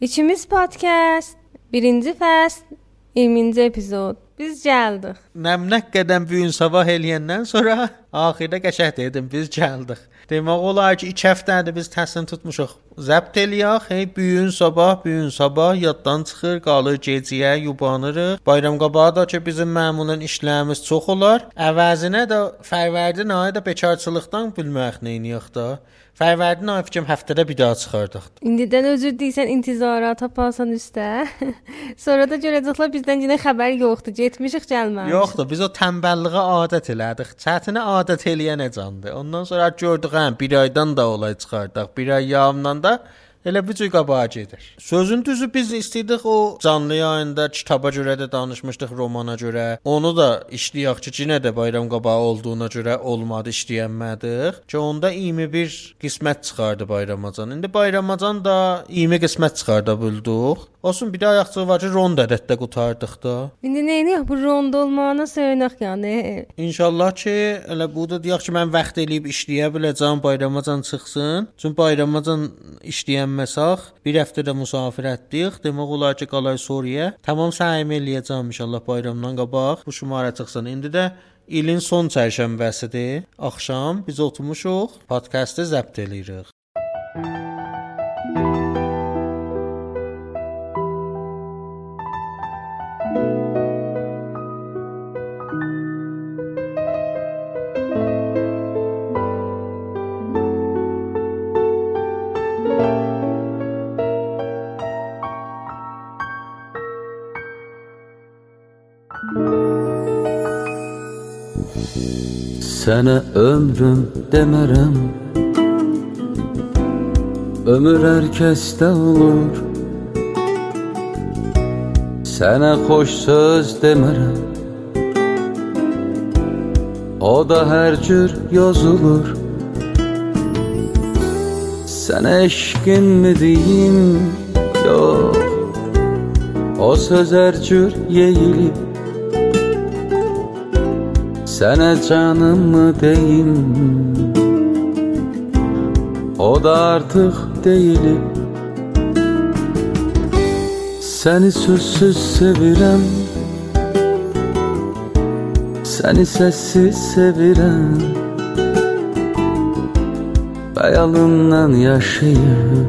İkimiz podcast, birinci fəsl, 20-ci epizod. Biz gəldik. Nəmnək qədəm bu gün sabah eləyəndən sonra axirdə qəşəng dedim biz gəldik. Demək olar ki, 2 həftədir biz təslim tutmuşuq. Zəbt eləyək, hey bu gün sabah, bu gün sabah yaddan çıxır, qalır gecəyə yubanırıq. Bayram qabağı da ki, bizim məmulun işlərimiz çox olar. Əvəzinə də fərvərdin ayı da bekarçılıqdan bilmək nə edəyək də. Fərvərdin ayı fikrim həftədə bir daha çıxardıq. İndidən özür deyirsən, intizarata pasan üstə. Sonra da görəcəklər bizdən yenə xəbər yoxdur. Getmişik, gəlməmişik. Yoxdur, biz o tənbəlliyə adət elədik. Çətinə adət eləyənə candır. Ondan sonra gördük, hə, bir aydan da olay çıxardıq. Bir ay yağımdan da Elə bu cür qabağa gedir. Sözün düzü biz istədik o canlı yayında kitaba görə də danışmışdıq, romana görə. Onu da işləyək ki, yenə də bayram qabağı olduğuna görə olmadı, işləyənmədik. Ki onda 21 qismət çıxardı bayramacan. İndi bayramacan da 20 qismət çıxarda bildik. Olsun bir də ayaqçı var ki, rond ədəddə qutardıq da. İndi nə edək? Bu rond olmağına söyünək yəni. İnşallah ki, elə bu da deyək ki, mən vaxt eləyib işləyə biləcəm, bayramacan çıxsın. Çünki bayramacan işləyənməsəx, bir həftə də müsafirətdik. Demək olar ki, qalay Suriyə. Tamam səhm eləyəcəm inşallah bayramdan qabaq bu şumara çıxsın. İndi də ilin son çərşənbəsidir. Axşam biz oturmuşuq, podkastı zəbt eləyirik. Sənə ömrüm demərəm Ömür hər kəsdə olur. Sənə xoş söz demərəm O da hər cür yazılır. Sənə eşqin mi deyim Yox O söz hər cür yeyilib Sənə canımı deyim O da artıq deyilib Səni sözsüz sevirəm Səni səssiz sevirəm Xəyalından yaşayıb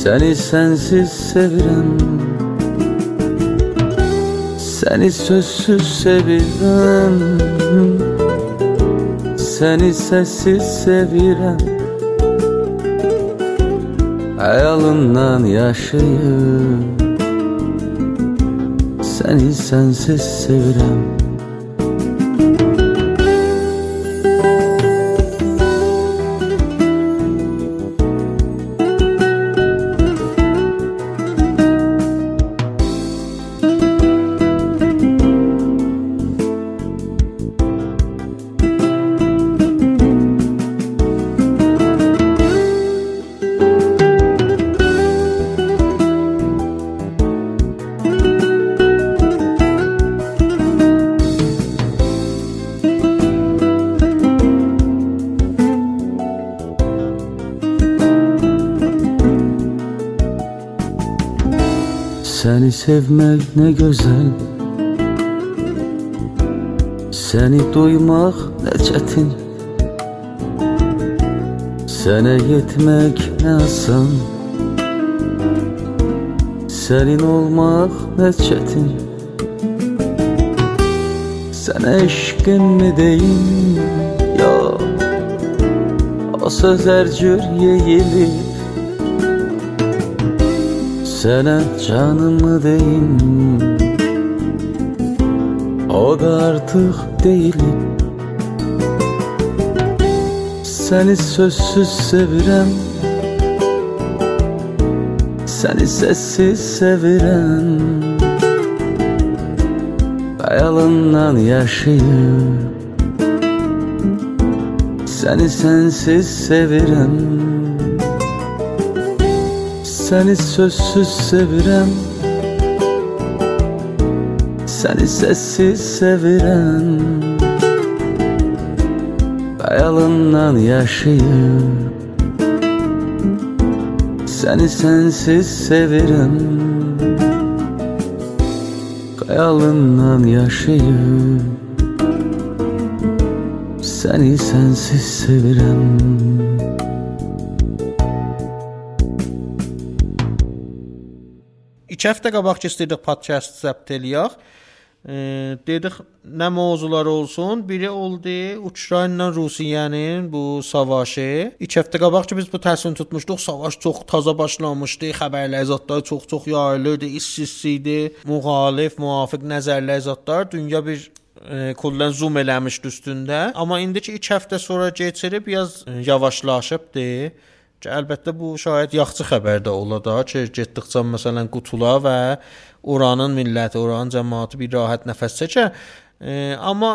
Səni sənsiz sevirəm Səni sözsüz sevirəm Səni səssiz sevirəm Xəyalından yaşayıb Səni sənsiz sevirəm Səni sevmək nə gözəl Səni duymaq nə çətin Sənə yetmək nə asan. Sənin olmaq nə çətin Sənə eşqimmi deyim Yox O söz hər cür yeyilir Sənə canımı deyim O da artıq deyilib Səni sözsüz sevirəm Səni səssiz sevirəm Xəyalından yaşayıb Səni sənsiz sevirəm Səni sözsüz sevirəm Səni səssiz sevirəm Xəyalından yaşayıb Səni sensiz sevirəm Xəyalından yaşayıb Səni sensiz sevirəm İki həftə qabaq ki istəyirdik podkast zəbt eləyək. E, dedik nə mövzular olsun. Biri oldu Ukrayna Rusiyanın bu savaşı. İki həftə qabaq ki biz bu təsvir tutmuşduq. Savaş çox taza başlamışdı. Xəbərlər zətlər çox-çox yayılırdı. İs-sisidi. Müxalif, müvafiq nəzərlər zətlər dünya bir e, kullan zoom eləmişdi üstündə. Amma indiki 2 həftə sonra keçirib biraz e, yavaşlaşıbdı. Ki, əlbəttə bu şayət yaxşı xəbər də ola da ki, getdikcə məsələn qutula və oranın milləti, oranın cəmaəti bir rahat nəfəs çəkə. E, amma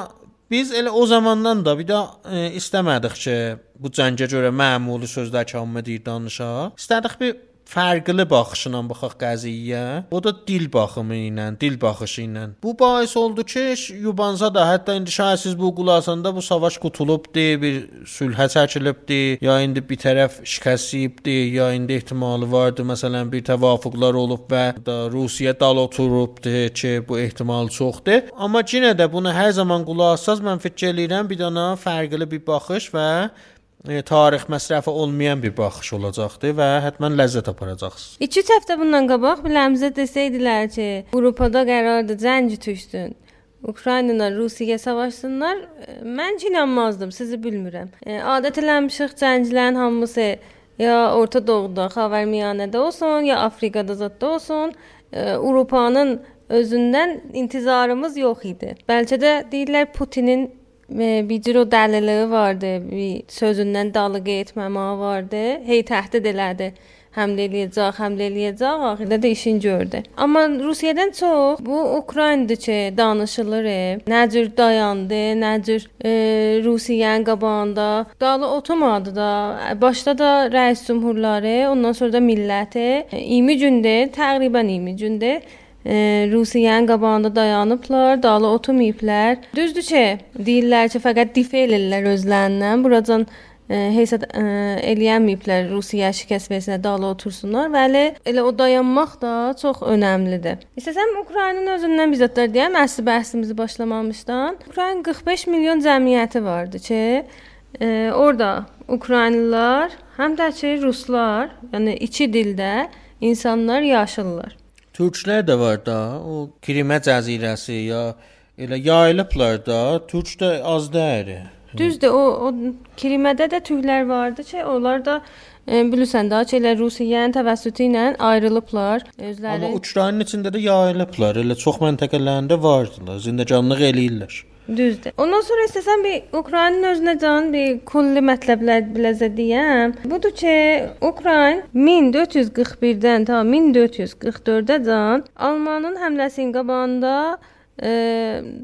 biz elə o zamandan da bir də e, istəmədik ki, bu cəngə görə məmuli sözlər kəmmə deyir danışa. İstədik bir fərqli baxışla baxaq qəziyyəyə. O da dil baxımı ilə, dil baxışı ilə. Bu bais oldu ki, Yubanza da hətta indi şayət siz bu qulasanda bu savaş qutulubdu, bir sülhə çəkilibdi, ya indi bir tərəf şikəst yeyibdi, ya indi ehtimalı vardı, məsələn, bir təvafuqlar olub və da Rusiya dal oturubdu ki, bu ehtimal çoxdur. Amma yenə də bunu hər zaman qulaq assaz mən fikir eləyirəm bir dana fərqli bir baxış və tarix məsrəfi olmayan bir baxış olacaqdı və həttəmən ləzzət aparacaqsınız. 2-3 həftə bundan qabaq biləmizə desəydilər ki, Avropada qərardır cəng düşsün. Ukrayna ilə Rusiya savaşsınlar. e, Mən inanmazdım, sizi bilmirəm. E, adət eləmişik cənglərin hamısı ya Orta Doğuda, Xavərmiyanədə olsun, ya Afrikada zətdə olsun, e, Avropanın özündən intizarımız yox idi. Bəlkə də deyirlər Putinin e, bir cür o dəliliyi vardı, bir sözündən dalığı etməməyi vardı. Hey təhdid elədi. Həmlə eləyəcək, həmlə eləyəcək, axırda da işin gördü. Amma Rusiyadan çox bu Ukraynada ki, danışılır. e, Nə cür dayandı, nə cür e, Rusiyanın qabağında dalı oturmadı da. Başda da rəis cümhurları, ondan sonra da milləti 20 gündə, təqribən 20 gündə e, Rusiyanın qabağında dayanıblar, dalı oturmayıblar. Düzdür ki, deyirlər ki, fəqət difə eləyirlər özlərindən. Buradan e, hesab e, eləyəməyiblər Rusiya şikəst versinlər, dalı otursunlar. Bəli, elə o dayanmaq da çox önəmlidir. İstəsəm Ukraynanın özündən bizətlər deyəm, əsli bəhsimizi başlamamışdan. Ukrayna 45 milyon cəmiyyəti vardı ki, e, orada Ukraynalılar, həm də ki ruslar, yəni iki dildə insanlar yaşayırlar. Türklər də var da, o Krimə cəzirəsi ya elə yayılıblar da, Türk də az deyil. Düzdür, o, o Krimədə də türklər vardı ki, onlar da e, bilirsən ki, elə Rusiyanın təvəssütü ilə ayrılıblar özləri. Amma Ukraynanın içində də yayılıblar. Elə çox məntəqələrində vardılar. Zindəcanlıq eləyirlər. Düzdür. Ondan sonra istəsən bir Ukraynanın özünə can bir kulli mətləblər biləcə deyəm. Budur ki, Ukrayn 1441-dən ta 1444-ə can Almanın həmləsinin qabağında e,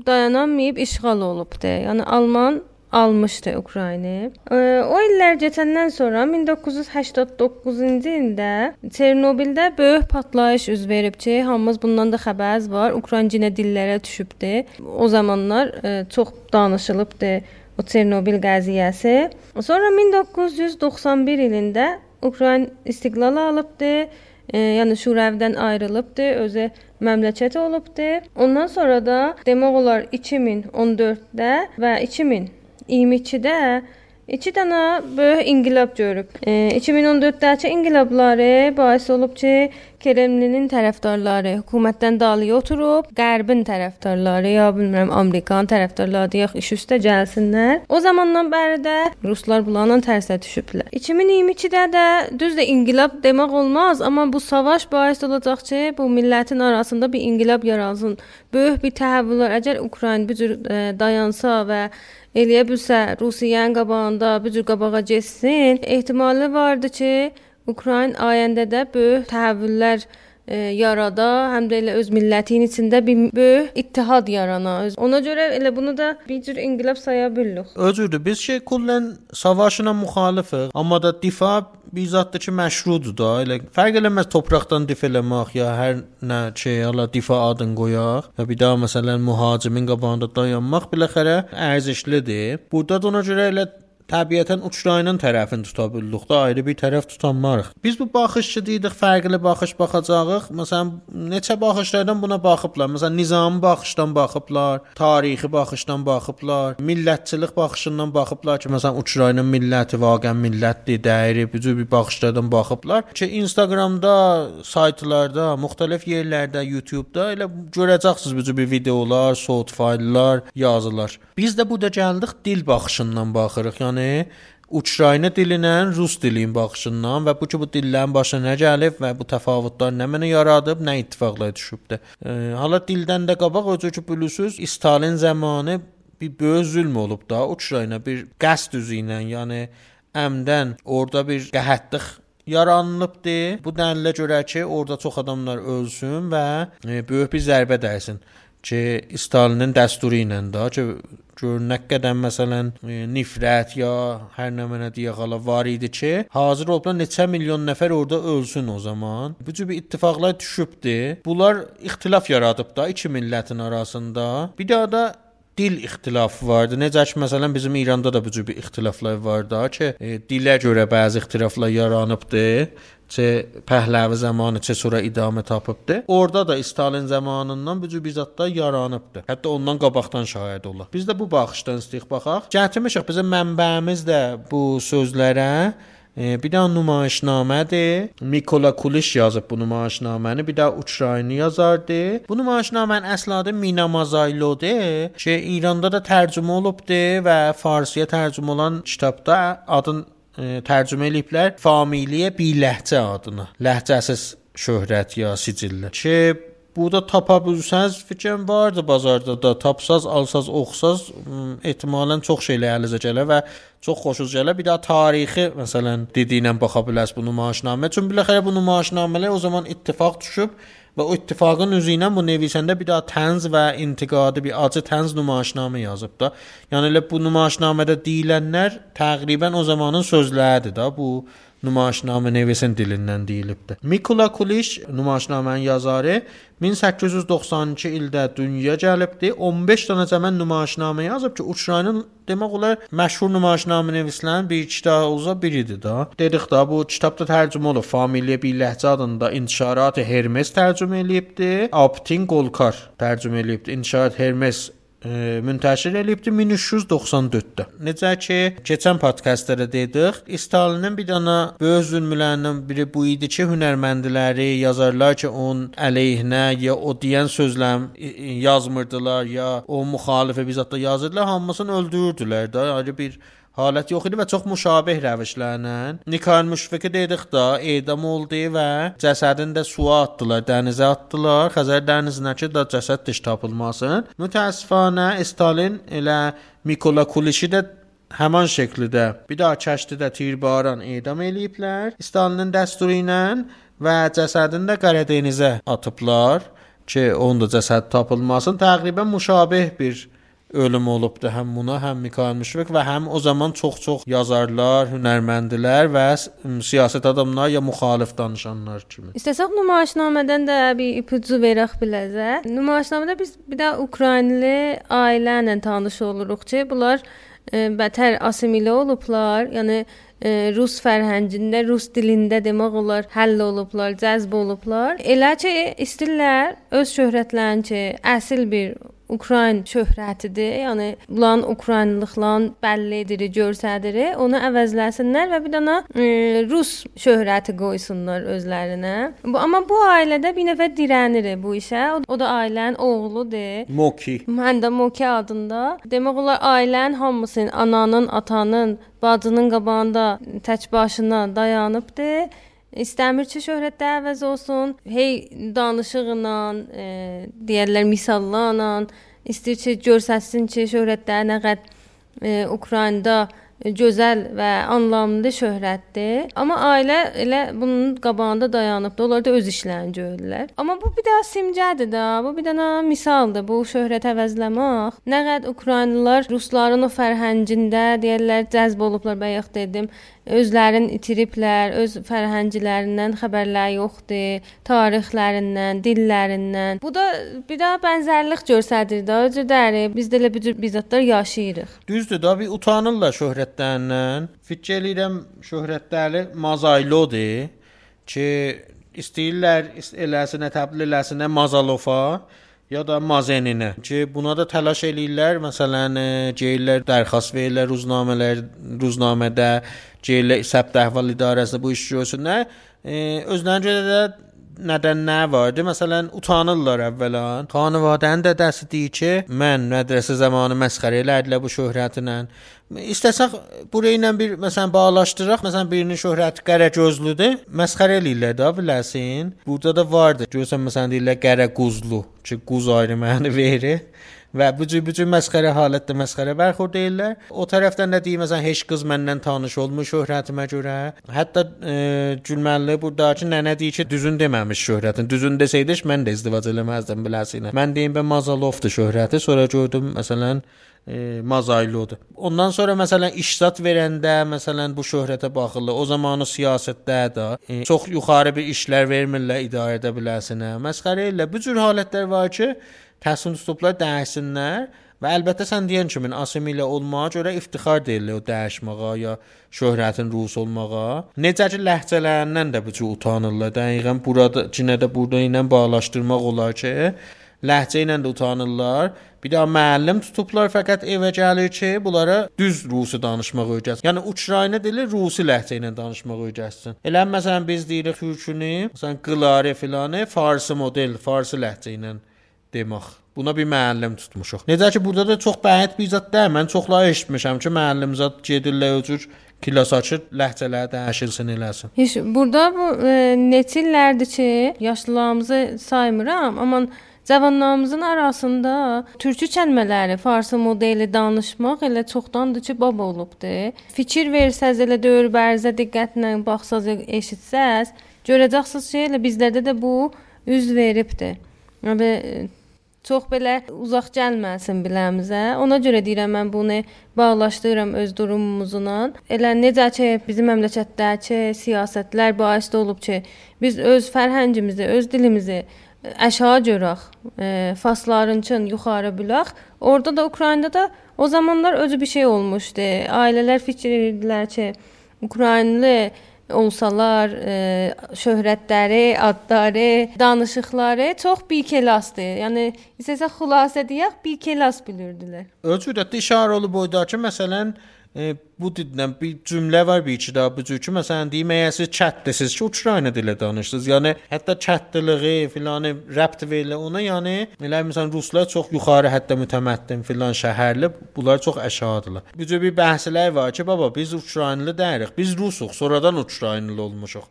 dayanamayıb işğal olubdu. Yəni Alman almışdı Ukraynayı. E, o illər keçəndən sonra 1989-cu ildə Çernobildə böyük partlayış üz verib ki, hamımız bundan da xəbərimiz var. Ukrayna dillərə düşübdü. O zamanlar e, çox danışılıbdı o Çernobil qəziyyəsi. Sonra 1991 ilində Ukrayna istiqlal alıbdı. E, yəni Şuravdan ayrılıbdı, özü məmləkət olubdu. Ondan sonra da demək olar 2014-də və 2022-də İki dənə böyük inqilab görüb. E, 2014-dəki inqilabları bais olub ki, Kremlinin tərəfdarları hökumətdən dalıya oturub, Qərbin tərəfdarları ya bilmirəm Amerikanın tərəfdarları yox iş üstə gəlsinlər. O zamandan bəri də ruslar bunlarla tərsə düşüblər. 2022-də də düzdür inqilab demək olmaz, amma bu savaş bais olacaq ki, bu millətin arasında bir inqilab yaransın. Böyük bir təhəvvüllər əgər Ukrayna bu cür e, dayansa və eləyə bilsə Rusiyanın qabağında bu cür qabağa getsin, ehtimalı vardı ki, Ukrayna ayəndədə böyük təhəvvüllər e, yarada, həm də elə öz millətinin içində bir böyük ittihad yarana. Ona görə elə bunu da bir cür inqilab saya bilirik. Özürdür. Biz şey kullən savaşına müxalifik, amma da difa bizzatdır ki, məşrudur da. Elə fərq eləməz torpaqdan difə eləmək ya hər nə şey, ala difa adın qoyaq. Ya bir daha məsələn mühacimin qabağında dayanmaq biləxərə ərzişlidir. Burada da ona görə elə təbiətən Ukraynanın tərəfini tuta bildik də, ayrı bir tərəf tutanmarıq. Biz bu baxışçı deyirik, fərqli baxış baxacağıq. Məsələn, neçə baxışlardan buna baxıblar. Məsələn, nizami baxışdan baxıblar, tarixi baxışdan baxıblar, millətçilik baxışından baxıblar ki, məsələn, Ukrayna milləti vaqəən millətdir, dəyəri, bu cür bir baxışlardan baxıblar ki, Instagramda, saytlarda, müxtəlif yerlərdə, YouTube-da elə görəcəksiniz bu cür bir videolar, sound fayllar, yazılar. Biz də bu da gəldik dil baxışından baxırıq. Yəni Ukrayna dilindən rus dilinin baxışından və bu ki bu dillərin başına nə gəlib və bu təfavütlər nə mənə yaradıb, nə ittifaqlar düşübdür. E, hala dildən də qabaq özü ki bilirsiniz, Stalin zamanı bir böyük zülm olub da Ukrayna bir qəsd üzü ilə, yəni əmdən orada bir qəhətlik yaranılıbdır. Bu dəlilə görə ki, orada çox adamlar ölsün və e, böyük bir zərbə dəysin ki, Stalinin dəsturu ilə də ki, gör nə qədər məsələn nifrət ya hər nə mənə deyək hala var idi ki, hazır olublar neçə milyon nəfər orada ölsün o zaman. Bu cür bir ittifaqlar düşübdü. Bunlar ixtilaf yaradıb da iki millətin arasında. Bir daha da dil ixtilafı vardı. Necə ki, məsələn bizim İranda da bu cür bir ixtilaflar var da ki, e, dilə görə bəzi ixtilaflar yaranıbdı. Çə Pəhləvi zamanı çə sonra idamə tapıbdı. Orada da Stalin zamanından bu cür bir zətlər yaranıbdı. Hətta ondan qabaqdan şahid olaq. Biz də bu baxışdan istiq baxaq. Gətirmişik bizim mənbəmiz də bu sözlərə bir də nümayişnamədir. Mikola Kuliş yazıb bu nümayişnaməni, bir də Ukrayni yazardı. Bu nümayişnamənin əsl adı Mina Mazaylodur ki, İranda da tərcümə olubdu və Farsıya tərcümə olan kitabda adın e, tərcümə eləyiblər familiyə bi ləhcə adını. Ləhcəsiz şöhrət ya sicillə. Ki Burada tapa bilsəniz fikrim vardı bazarda da. Tapsaz, alsaz, oxsaz ehtimalən çox şeylə əlinizə gələr və çox xoşunuz gələr. Bir də tarixi məsələn dediyinə baxa bilərsiniz bu nümayişnamə. Çünki biləxərə bu nümayişnamələr o zaman ittifaq düşüb ittifaqın üzü ilə bu nevisəndə bir daha tənz və intiqadi bir acı tənz nümayişnamə yazıb da. Yəni elə bu nümayişnamədə deyilənlər təqribən o zamanın sözləridir da. Bu nümayişnamə nevisin dilindən deyilibdir. Mikola Kuliş nümayişnamənin yazarı 1892 ildə dünyaya gəlibdi. 15 dənə cəmən nümayişnamə yazıb ki, Ukraynanın demək olar məşhur nümayişnamə nevislərin bir kitabı biridir da. Dedik da bu kitabda tərcümə olub. Familiya bir ləhcə adında İntişarat Hermes tərcümə eləyibdi. Aptin Qolkar tərcümə eləyibdi. İntişarat Hermes müntəşir eləyibdi 1394-də. Necə ki, keçən podkastlarda dedik, Stalinin bir dana böyük zülmlərindən biri bu idi ki, hünərməndiləri, yazarlar ki, onun əleyhinə ya o deyən sözlər yazmırdılar, ya o müxalifə bizatda yazırdılar, hamısını öldürürdülər də. Ayrı bir halət yox idi və çox müşabeh rəvişlərlə Nikar müşfiqi dedik də edam oldu və cəsədini də suya atdılar, dənizə atdılar. Xəzər dənizinə ki, da cəsəd diş tapılmasın. Mütəəssifanə Stalin elə Mikola Kulişi də həman şəkildə bir daha kəştidə tirbaran edam eləyiblər. Stalinin dəsturu ilə və cəsədini də Qara dənizə atıblar ki, onun da cəsəd tapılmasın. Təqribən müşabeh bir ölüm olubdu həm buna, həm Mikail Müşfiq və həm o zaman çox-çox yazarlar, hünərməndlər və siyasət adamlar ya müxalif danışanlar kimi. İstəsək nümayişnamədən də bir ipucu verək biləcə. Nümayişnamədə biz bir də Ukraynalı ailə ilə tanış oluruq ki, bunlar e, bətər assimilə olublar. Yəni e, rus fərhəngində, rus dilində demək olar həll olublar, cəzb olublar. Elə ki, istirlər öz şöhrətlərini ki, əsl bir Ukrayn şöhrətidir. Yəni bunların Ukraynlıqlarını bəlli edir, göstərir. Onu əvəzləsinlər və bir dənə e, rus şöhrəti qoysunlar özlərinə. Bu amma bu ailədə bir nəfər dirənir bu işə. O, o da ailənin oğludur. Moki. Mən də Moki adında. Demək olar ailənin hamısının, ananın, atanın, bacının qabağında tək başına dayanıbdı. İstəmir ki, şöhrətdə əvəz olsun. Hey danışıqla, e, deyirlər misallarla istəyir ki, göstərsin ki, şöhrətdə nə qədər e, Ukraynada gözəl və anlamlı şöhrətdir. Amma ailə elə bunun qabağında dayanıbdı. Onlar da öz işlərini görürlər. Amma bu bir də simgədir də. Bu bir dənə misaldır. Bu şöhrət əvəzləmək. Nə qədər Ukraynalılar rusların o fərhəngində deyirlər cəzb olublar bayaq dedim özlərini itiriblər, öz fərhənglərindən xəbərləri yoxdur, tarixlərindən, dillərindən. Bu da bir daha bənzərlik göstərir də, özləri biz də elə bu cür bizatlar yaşayırıq. Düzdür da bir utanırlar şöhrətlərindən. Fikir eləyirəm şöhrətləri mazaylodur ki, istəyirlər eləsinə təbliğ eləsinə Mazalova ya da Mazeninə ki, buna da təlaş eləyirlər. Məsələn, deyirlər dərxəst verirlər ruznamələr, ruznamədə deyirlər səbt əhval idarəsi bu iş görsünlər. Özlərinə görə də nədən nə vardı? Məsələn, utanırlar əvvəlan. Xanavadənin də dəsi deyir ki, mən mədrəsə zamanı məsxərə elədilər bu şöhrətlə. İstəsək bura ilə bir məsələn bağlaşdıraq. Məsələn, birinin şöhrəti qərə gözlüdür. Məsxərə eləyirlər də biləsən. Burada da vardı. Görsən məsələn deyirlər qərə quzlu, ki quz ayrı məna verir. Və bu cür bu cür məsxərə halətdə məsxərə bərxurd deyirlər. O tərəfdən də deyir məsələn heç qız məndən tanış olmuş şöhrətimə görə. Hətta e, Gülməlli buradakı nənə deyir ki, düzün deməmiş şöhrətin. Düzün desəydiş mən də izdivac eləməzdim biləsinə. Mən deyim ben Mazalovdur şöhrəti. Sonra gördüm məsələn e, Mazaylodur. Ondan sonra məsələn işsat verəndə məsələn bu şöhrətə baxırlar. O zamanı siyasətdə də e, çox yuxarı bir işlər vermirlər idarə edə biləsinə. Məsxərə ilə bu cür halətlər var ki, təslim tutublar dəyişsinlər və əlbəttə sən deyən kimi asimilə olmağa görə iftixar deyirlər o dəyişməyə ya şöhrətin rus olmağa. Necə ki ləhcələrindən də bu cür utanırlar. Dəqiqən burada cinə də burada ilə bağlaşdırmaq olar ki, ləhcə ilə də utanırlar. Bir də müəllim tutublar fəqət evə gəlir ki, bunlara düz rusi danışmaq öyrətsin. Yəni Ukrayna dili rusi ləhcə ilə danışmaq öyrətsin. Elə məsələn biz deyirik türkünü, məsələn qılare filanı farsı model, farsı ləhcə ilə demək. Buna bir müəllim tutmuşuq. Necə ki burada da çox bəhət bir zət deyil. Mən çoxlar eşitmişəm ki, müəllim zət gedirlər o cür kilas açır, ləhcələri dəyişilsin eləsin. Heç burada bu e, neçə illərdir ki, yaşlılarımızı saymıram, amma Cavanlarımızın arasında türkü kəlmələri, farsı modeli danışmaq elə çoxdandır ki, baba olubdu. Fikir versəz elə döyür bərzə diqqətlə baxsaz, eşitsəz, görəcəksiniz ki, elə bizlərdə də bu üz veribdi. Yəni çox belə uzaq gəlməsin biləmizə. Ona görə deyirəm mən bunu bağlaşdırıram öz durumumuzla. Elə necə ki bizim məmləkətdəki siyasətlər bais olub ki, biz öz fərhəngimizi, öz dilimizi aşağı görək, e, fasların üçün yuxarı bülək. Orada da Ukraynada da o zamanlar özü bir şey olmuşdu. Ailələr fikir edirdilər ki, Ukraynalı olsalar, e, şöhrətləri, adları, danışıqları çox bikelasdır. Yəni istəsə xülasə deyək, bikelas bilirdilər. Ölçü də işarə olub boydakı məsələn e, bu dildən bir cümlə var bir iki daha bu cür ki, məsələn deyim, əgər siz çətdəsiz ki, Ukrayna dili danışırsınız, yəni hətta çətdiliyi filan rəbt verilə ona, yəni elə məsələn ruslar çox yuxarı hətta mütəmməddin filan şəhərli, bunlar çox əşadırlar. Bu cür bir bəhslər var ki, baba biz Ukraynalı deyirik, biz rusuq, sonradan Ukraynalı olmuşuq.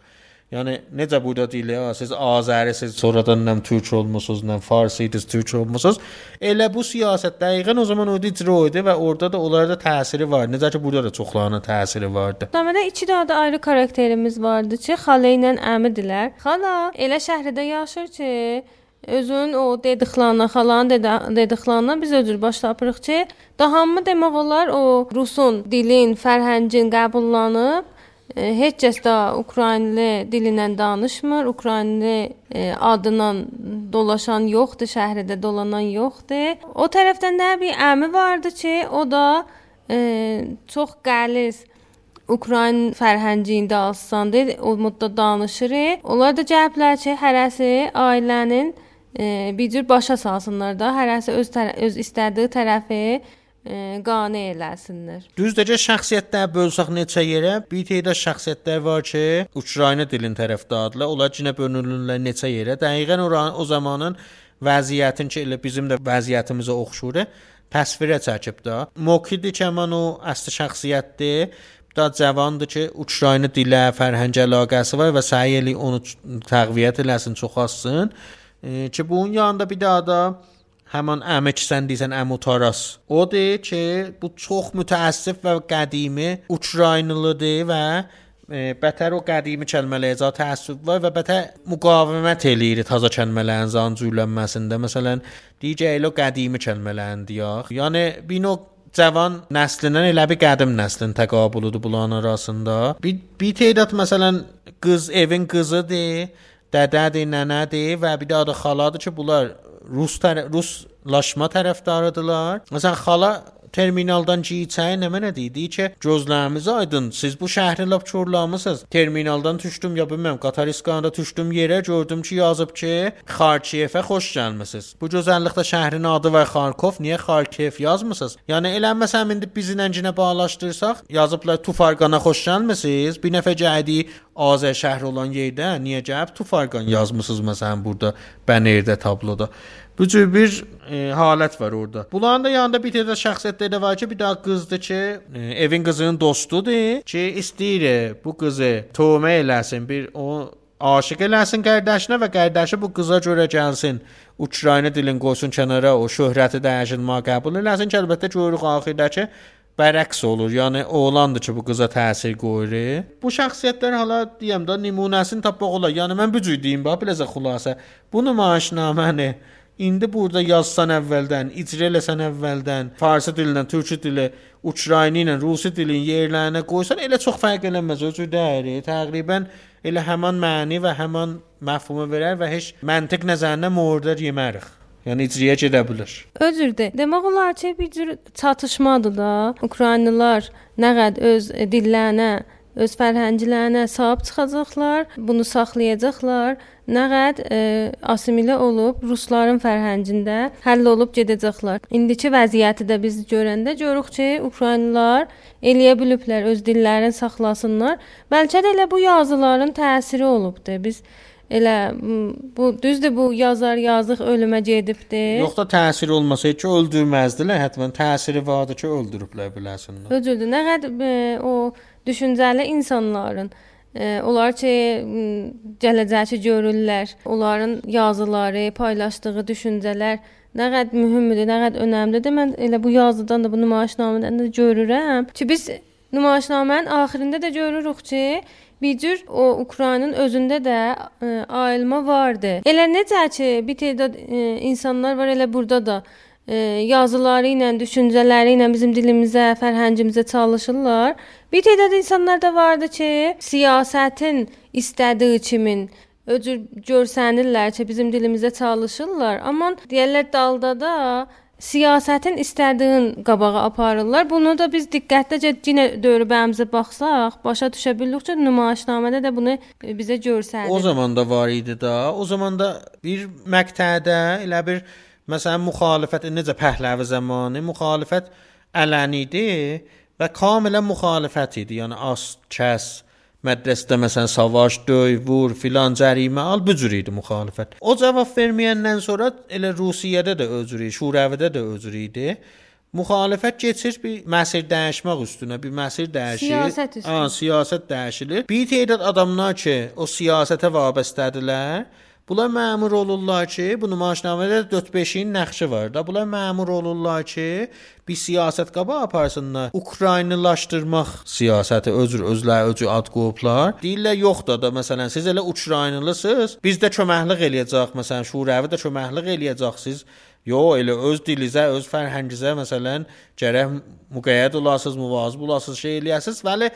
Yəni necə burada deyilir, siz Azərisiz, sonradan nəm türk olmusunuz, nəm farsiydiniz, türk olmusunuz. Elə bu siyasət dəqiqən o zaman orada icra idi və orada da onlarda təsiri var. Necə ki burada da çoxlarının təsiri vardı. Dəmədə iki dənə də ayrı karakterimiz vardı ki, xala ilə əmidilər. Xala elə şəhərdə yaşır ki, özün o dediklarına, xalanın dedi dediklarına biz özür başlayırıq ki, daha hamı demək olar o rusun, dilin, fərhəngin qəbullanıb heç kəs də Ukraynlı dilindən danışmır. Ukraynlı e, adından dolaşan yoxdur, şəhərdə dolanan yoxdur. O tərəfdən də bir əmi vardı ki, o da e, çox qəliz Ukrayn fərhəngində alsandı, o modda danışır. Onlar da cəhblər ki, hərəsi ailənin e, bir cür başa salsınlar da, hərəsi öz öz istədiyi tərəfi qane eləsinlər. Düzdəcə şəxsiyyətlər bölsək neçə yerə? Bir tədə şəxsiyyətlər var ki, Ukrayna dilin tərəfdardırlar. Onlar cinə bölünürlər neçə yerə? Dəqiqən o, o zamanın vəziyyətin ki, elə bizim də vəziyyətimizə oxşur, təsvirə çəkib də. Mokidi Kəman o əsl şəxsiyyətdir. Da cavandır ki, Ukrayna dilə, fərhəng əlaqəsi var və səy eli onu təqviyyət eləsin, çoxalsın. E, ki bunun yanında bir daha da həmin əmək sən deyirsən Əmutaras. O deyir ki, bu çox mütəəssif və qədimi Ukraynalıdır və e, bətər o qədimi kəlmələrə təəssüb var və bətər müqavimət eləyir təzə kəlmələrin zancülənməsində. Məsələn, digər elə qədimi kəlmələrin deyək. Yəni bir növ cavan nəslindən elə bir qədim nəslin təqabuludur bunların arasında. Bir, bir tədad məsələn qız evin qızıdır, dədədir, nənədir və bir də adı xaladır ki, bunlar Rus tərə Ruslaşma tərəfdarıdırlar. Məsələn, xala terminaldan keçəyi nə mənə dedi ki, gözlərimiz aydın. Siz bu şəhri lap çorlamısınız. Terminaldan düşdüm ya bilmirəm, Qataristanda düşdüm yerə gördüm ki, yazıb ki, Xarkiyevə xoş gəlmisiniz. Bu gözəllikdə şəhrin adı var Xarkov, niyə Xarkiyev yazmısınız? Yəni eləməsəm indi bizi nəncinə bağlaşdırsaq, yazıblar Tufarqana xoş gəlmisiniz. Bir nəfər gəldi Azər şəhri olan yerdə niyə gəlib Tufarqan yazmısınız məsələn burada bənerdə tabloda. Bu cür bir e, halət var orada. Bunların da yanında bir tane şəxsiyyətlər də var ki, bir daha qızdır ki, e, evin qızının dostudur ki, istəyir bu qızı tövmə eləsin, bir o aşiq eləsin qardaşına və qardaşı bu qıza görə gəlsin. Ukrayna dilini qoysun kənara, o şöhrəti dəyişilmə qəbul eləsin ki, əlbəttə görürük axirdə ki, bərəks olur. Yəni oğlandır ki, bu qıza təsir qoyur. Bu şəxsiyyətlər hala deyəm də nümunəsini tapmaq olar. Yəni mən bu cür deyim, bax beləcə xülasə. Bu nümayişnaməni İndi burada yazsan əvvəldən, icra eləsən əvvəldən, farsı dilindən, türkçə dili, Ukrayna ilə rusi dilin yerlərinə qoysan elə çox fərq eləməz, özü dəri. Təqribən elə həmin məni və həmin məfhumu verər və heç məntiq nəzərinə mordar yemərik. Yəni icraya gedə bilər. Özürdə. Demək olar ki, bir cür çatışmadır da. Ukraynalılar nə qədər öz dillərinə öz fərhənglərinə sahib çıxacaqlar, bunu saxlayacaqlar. Nə qədər e, assimilə olub rusların fərhəngində həll olub gedəcəklər. İndiki vəziyyəti də biz görəndə görürük ki, Ukraynalılar eləyə biliblər öz dillərini saxlasınlar. Bəlkə də elə bu yazıların təsiri olubdu. Biz Elə bu düzdür bu yazar yazıq ölümə gedibdi. Yox da təsir olmasaydı ki, öldürməzdilər. Həttəmən təsiri vardı ki, öldürüblər biləsində. Öldürdü. Nə qədər e, o düşüncəli insanların e, onlar ki gələcəyi görürlər. Onların yazıları, paylaşdığı düşüncələr nə qədər mühümdür, nə qədər önəmlidir. Mən elə bu yazıdan da, bu nümayişnamədən də görürəm ki, biz nümayişnamənin axırında da görürük ki, bir cür o Ukraynanın özündə də ə, ayılma vardı. Elə necə ki, bir tədad ə, insanlar var elə burada da ə, yazıları ilə, düşüncələri ilə bizim dilimizə, fərhəngimizə çalışırlar. Bir tədad insanlar da vardı ki, siyasətin istədiyi kimin öcür görsənirlər ki, bizim dilimizə çalışırlar. Amma deyirlər dalda da siyasətin istədiyin qabağa aparırlar. Bunu da biz diqqətlicə yenə dövrbəmizə baxsaq, başa düşə bilirik ki, nümayişnamədə də bunu bizə göstərir. O zaman da var idi da. O zaman da bir məqtədə elə bir Məsələn, müxalifət necə Pəhləvi zamanı müxalifət ələni idi və kamilən müxalifət idi. Yəni az kəs mədrəsədə məsələn savaş, döy, vur, filan cərimə al bu cür idi müxalifət. O cavab verməyəndən sonra elə Rusiyədə də özür idi, Şuravədə də özür idi. Müxalifət keçir bir məsir dəyişmək üstünə, bir məsir dəyişir. Siyasət üstünə. Ha, siyasət dəyişilir. Bir tədad adamlar ki, o siyasətə vabestədirlər. Bunlar məmur olurlar ki, bu nümayişnamədə 4-5-in nəqşi var da. Bunlar məmur olurlar ki, bir siyasət qaba aparsınlar. Ukraynalaşdırmaq siyasəti özür özləri özü ad qoyublar. Deyirlər yoxdur da, məsələn, siz elə Ukraynalısınız, biz də köməklik eləyəcək, məsələn, Şuravi də köməklik eləyəcəksiniz. Yo, elə öz dilinizə, öz fərhəngizə məsələn gərək müqəyyət olasınız, müvazib olasınız, şey eləyəsiniz. Bəli,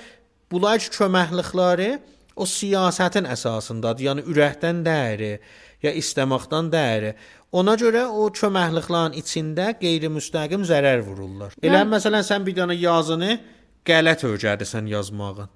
bunlar köməklikləri o siyasətin əsasındadır. Yəni ürəkdən dəyəri ya istəməkdən dəyəri. Ona görə o köməkliklərin içində qeyri-müstəqim zərər vururlar. Elə məsələn sən bir dənə yazını qələt öyrədirsən yazmağın.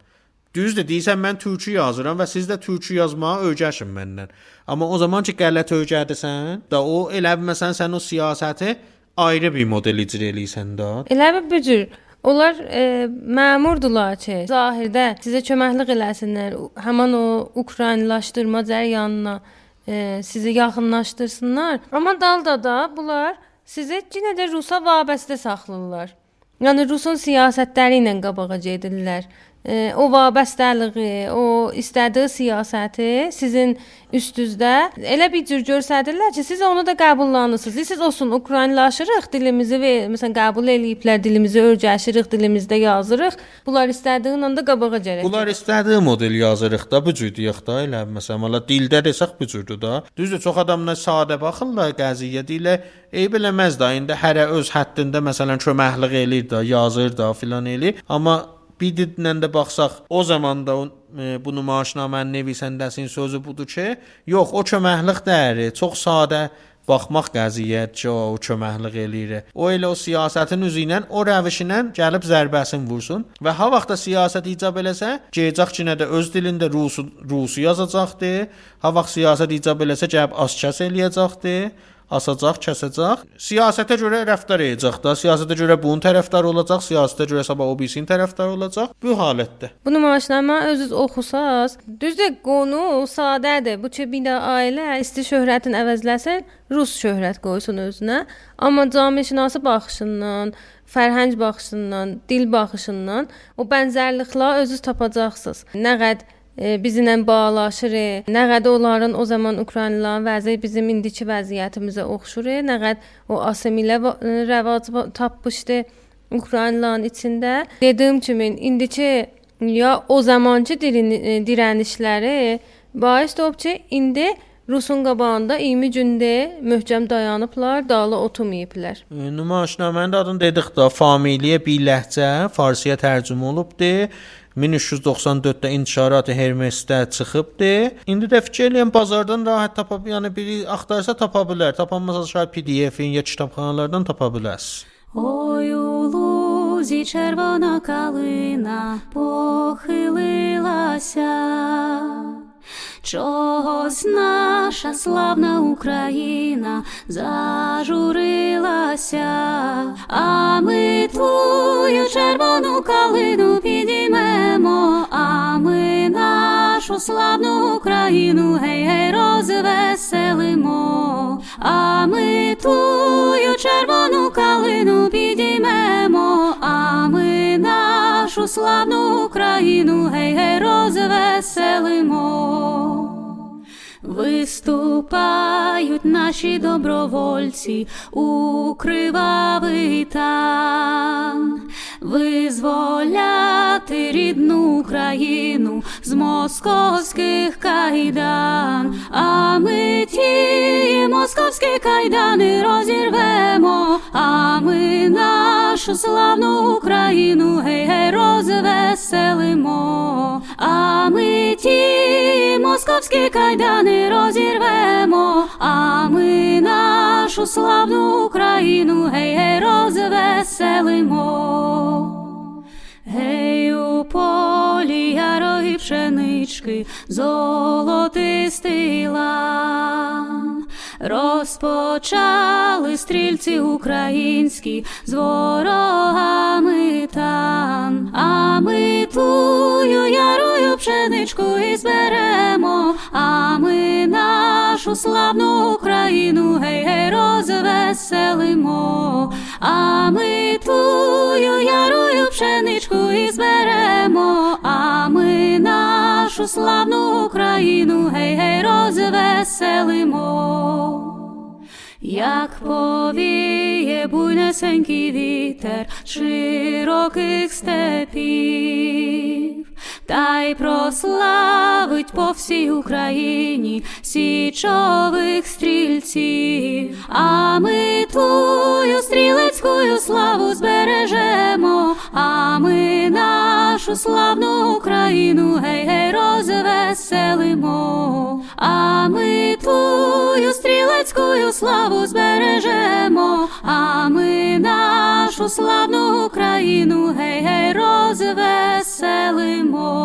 Düzdür, deyirsən mən türkçü yazıram və siz də türkçü yazmağa öyrəşin məndən. Amma o zaman ki qələt öyrədirsən, da o elə məsələn sən o siyasəti ayrı bir model icra eləyirsən də. Elə bir cür Onlar e, məmurdular ki, zahirdə sizə köməklik eləsinlər. Həmin o Ukraynalaşdırma cəryanına e, sizi yaxınlaşdırsınlar. Amma dalda da bunlar sizi yenə də Rusa vabəstə saxlayırlar. Yəni Rusun siyasətləri ilə qabağa gedirlər. O vabəstəliyi, o istədiyi siyasəti sizin üstünüzdə elə bir cür göstərirlər ki, siz onu da qəbullanırsınız. Siz olsun Ukraynlaşırıq, dilimizi və məsələn qəbul eləyiblər, dilimizi öyrəşirik, dilimizdə yazırıq. Bunlar istədiyin anda qabağa gələcək. Bunlar istədiyi model yazırıq da, bu cür deyək də, elə məsələn, valla dildə desək bu cürdür da. Düzdür, çox adamlar sadə baxırlar qəziyyə dilə, eyb eləməz də. İndi hərə öz həddində məsələn köməklik eləyir də, yazır da, filan eləyir. Amma bir didlə də baxsaq, o zaman da e, bu nümayişnamənin nevisəndəsinin sözü budur ki, yox, o köməklik dəyəri çox sadə baxmaq qəziyyətcə o köməklik eləyir. O elə o siyasətin üzü ilə, o rəvişlə gəlib zərbəsini vursun və ha vaxtda siyasət icab eləsə, gələcək ki, nə də öz dilində rusu rusu yazacaqdı. Ha vaxt siyasət icab eləsə, gəlib azças eləyəcəkdi asacaq, kəsəcək. Siyasətə görə rəftar edəcək də. Siyasətə görə bunun tərəfdarı olacaq, siyasətə görə sabah o birisinin tərəfdarı olacaq. Bu halətdə. Bu nümayişnamə özünüz oxusaz, düzdür, qonu sadədir. Bu ki, bir də ailə isti şöhrətin əvəzləsin, rus şöhrət qoysun özünə. Amma cəmiyyətşünası baxışından, fərhəng baxışından, dil baxışından o bənzərliklər özünüz tapacaqsınız. Nə qədər e, bizimlə bağlaşır. Nə qədər onların o zaman Ukraynalıların vəziyyəti bizim indiki vəziyyətimizə oxşur. Nə qədər o assimilə rəvac tapmışdı Ukraynalıların içində. Dediyim kimi indiki ya o zamanki dirənişləri bais olub ki, indi Rusun qabağında 20 gündə möhkəm dayanıblar, dalı oturmayıblar. Nümayişnamənin adını dedik də, familiyə bir ləhcə farsıya tərcümə olubdu. 1394-də intişarat-ı Hermesdə çıxıbdı. İndi də fikir eləyən bazardan rahat tapa, yəni biri axtarsa tapa bilər. Tapanmasa şayad PDF-in ya kitabxanalardan tapa bilərsiniz. Ой, у лузі червона калина похилилася. Чогось наша славна Україна зажурилася, а ми твою червону калину підіймемо, а ми нашу славну Україну гей гей розвеселимо, а ми тую червону калину підіймемо, а ми нашу славну Україну гей гей розвеселимо. Виступають наші добровольці у кривавий тан, визволяти рідну Україну з московських кайдан, а ми ті московські кайдани розірвемо, а ми нашу славну Україну гей гей розвеселимо, а ми ті московські кайдани розірвемо, а ми нашу славну Україну гей гей розвеселимо. Гей, у полі ярої пшенички, золотистий лан. Розпочали стрільці українські з ворогами тан, а ми тую ярою пшеничку і зберемо, а ми нашу славну Україну гей гей розвеселимо, а ми тую ярою пшеничку і зберемо, а ми нашу славну Україну гей гей розвеселимо. Як повіє буйнесенький вітер широких степів, та й прославить по всій Україні січових стрільців, а ми твою стрілецькою славу збережемо, а ми нашу славну Україну гей гей розвеселимо, а ми твою стрілецькою славу збережемо, а ми нашу славну Україну гей гей розвеселимо.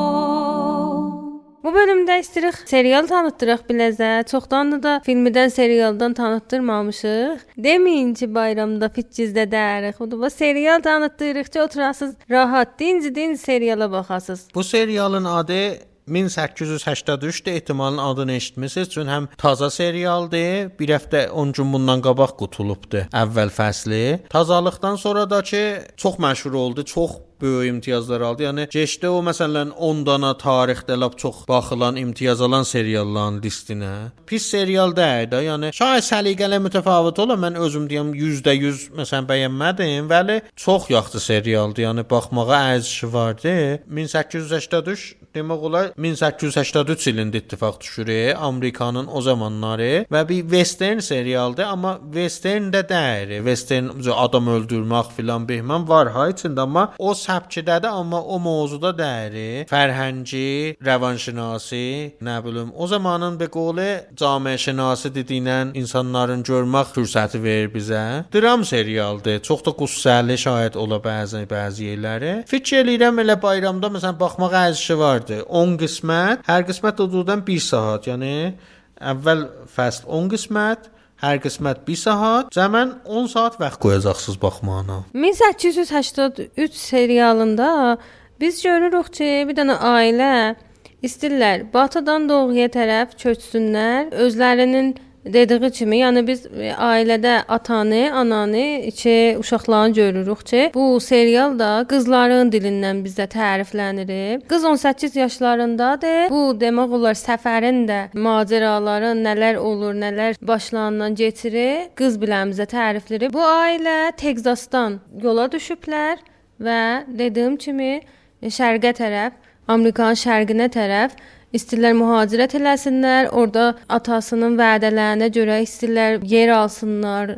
Bu bölümdə istəyirik serial tanıtdıraq biləcə. Çoxdandır da filmdən, serialdan tanıtdırmamışıq. Deməyin ki, bayramda fitcizdə dərik. Bu serial tanıtdırıq ki, oturasınız rahat, dinc-dinc seriala baxasınız. Bu serialın adı 1883-də ehtimalın adını eşitmisiniz, çünki həm taza serialdır, bir həftə 10 gün bundan qabaq qutulubdu əvvəl fəsli. Tazalıqdan sonra da ki, çox məşhur oldu, çox böyük imtiyazlar aldı. Yəni keçdi o məsələn 10 dana tarixdə lap çox baxılan imtiyaz alan serialların listinə. Pis serial deyil də, yəni şayət səliqələ mütəfavit ola, mən özüm deyim 100% məsələn bəyənmədim, vəli çox yaxşı serialdır. Yəni baxmağa ərzişi vardı. 1883 demək olar 1883 ilində ittifaq düşür Amerikanın o zamanları və bir western serialdır, amma western də deyil. Western adam öldürmək filan behmən var ha içində, amma o səbkidədir, amma o mövzuda deyil. Fərhəngi, rəvanşinasi, nə bilim, o zamanın be qolu camiə şinasi dediyinən insanların görmək fürsəti verir bizə. Dram serialdır. Çox da qüssəli şahid ola bəzi bəzi yerləri. Fikir eləyirəm elə bayramda məsələn baxmaq ərzişi vardı. 10 qismət, hər qismət hüdudan 1 saat, yəni əvvəl fəsl 10 qismət, hər qismət 1 saat, cəmən 10 saat vaxt qoyacaqsınız baxmağına. 1883 serialında biz görürük ki, bir dənə ailə istəyirlər batıdan doğuya tərəf köçsünlər, özlərinin dediyi kimi, yəni biz e, ailədə atanı, ananı, iki uşaqlarını görürük ki, bu serial da qızların dilindən bizə təriflənir. Qız 18 yaşlarındadır. Bu demək olar səfərin də macəraların nələr olur, nələr başlanandan keçirir. Qız biləmizə tərifləri. Bu ailə Teksasdan yola düşüblər və dediyim kimi şərqə tərəf, Amerikanın şərqinə tərəf İstəyirlər mühacirət eləsinlər, orada atasının vədələrinə görə istəyirlər yer alsınlar.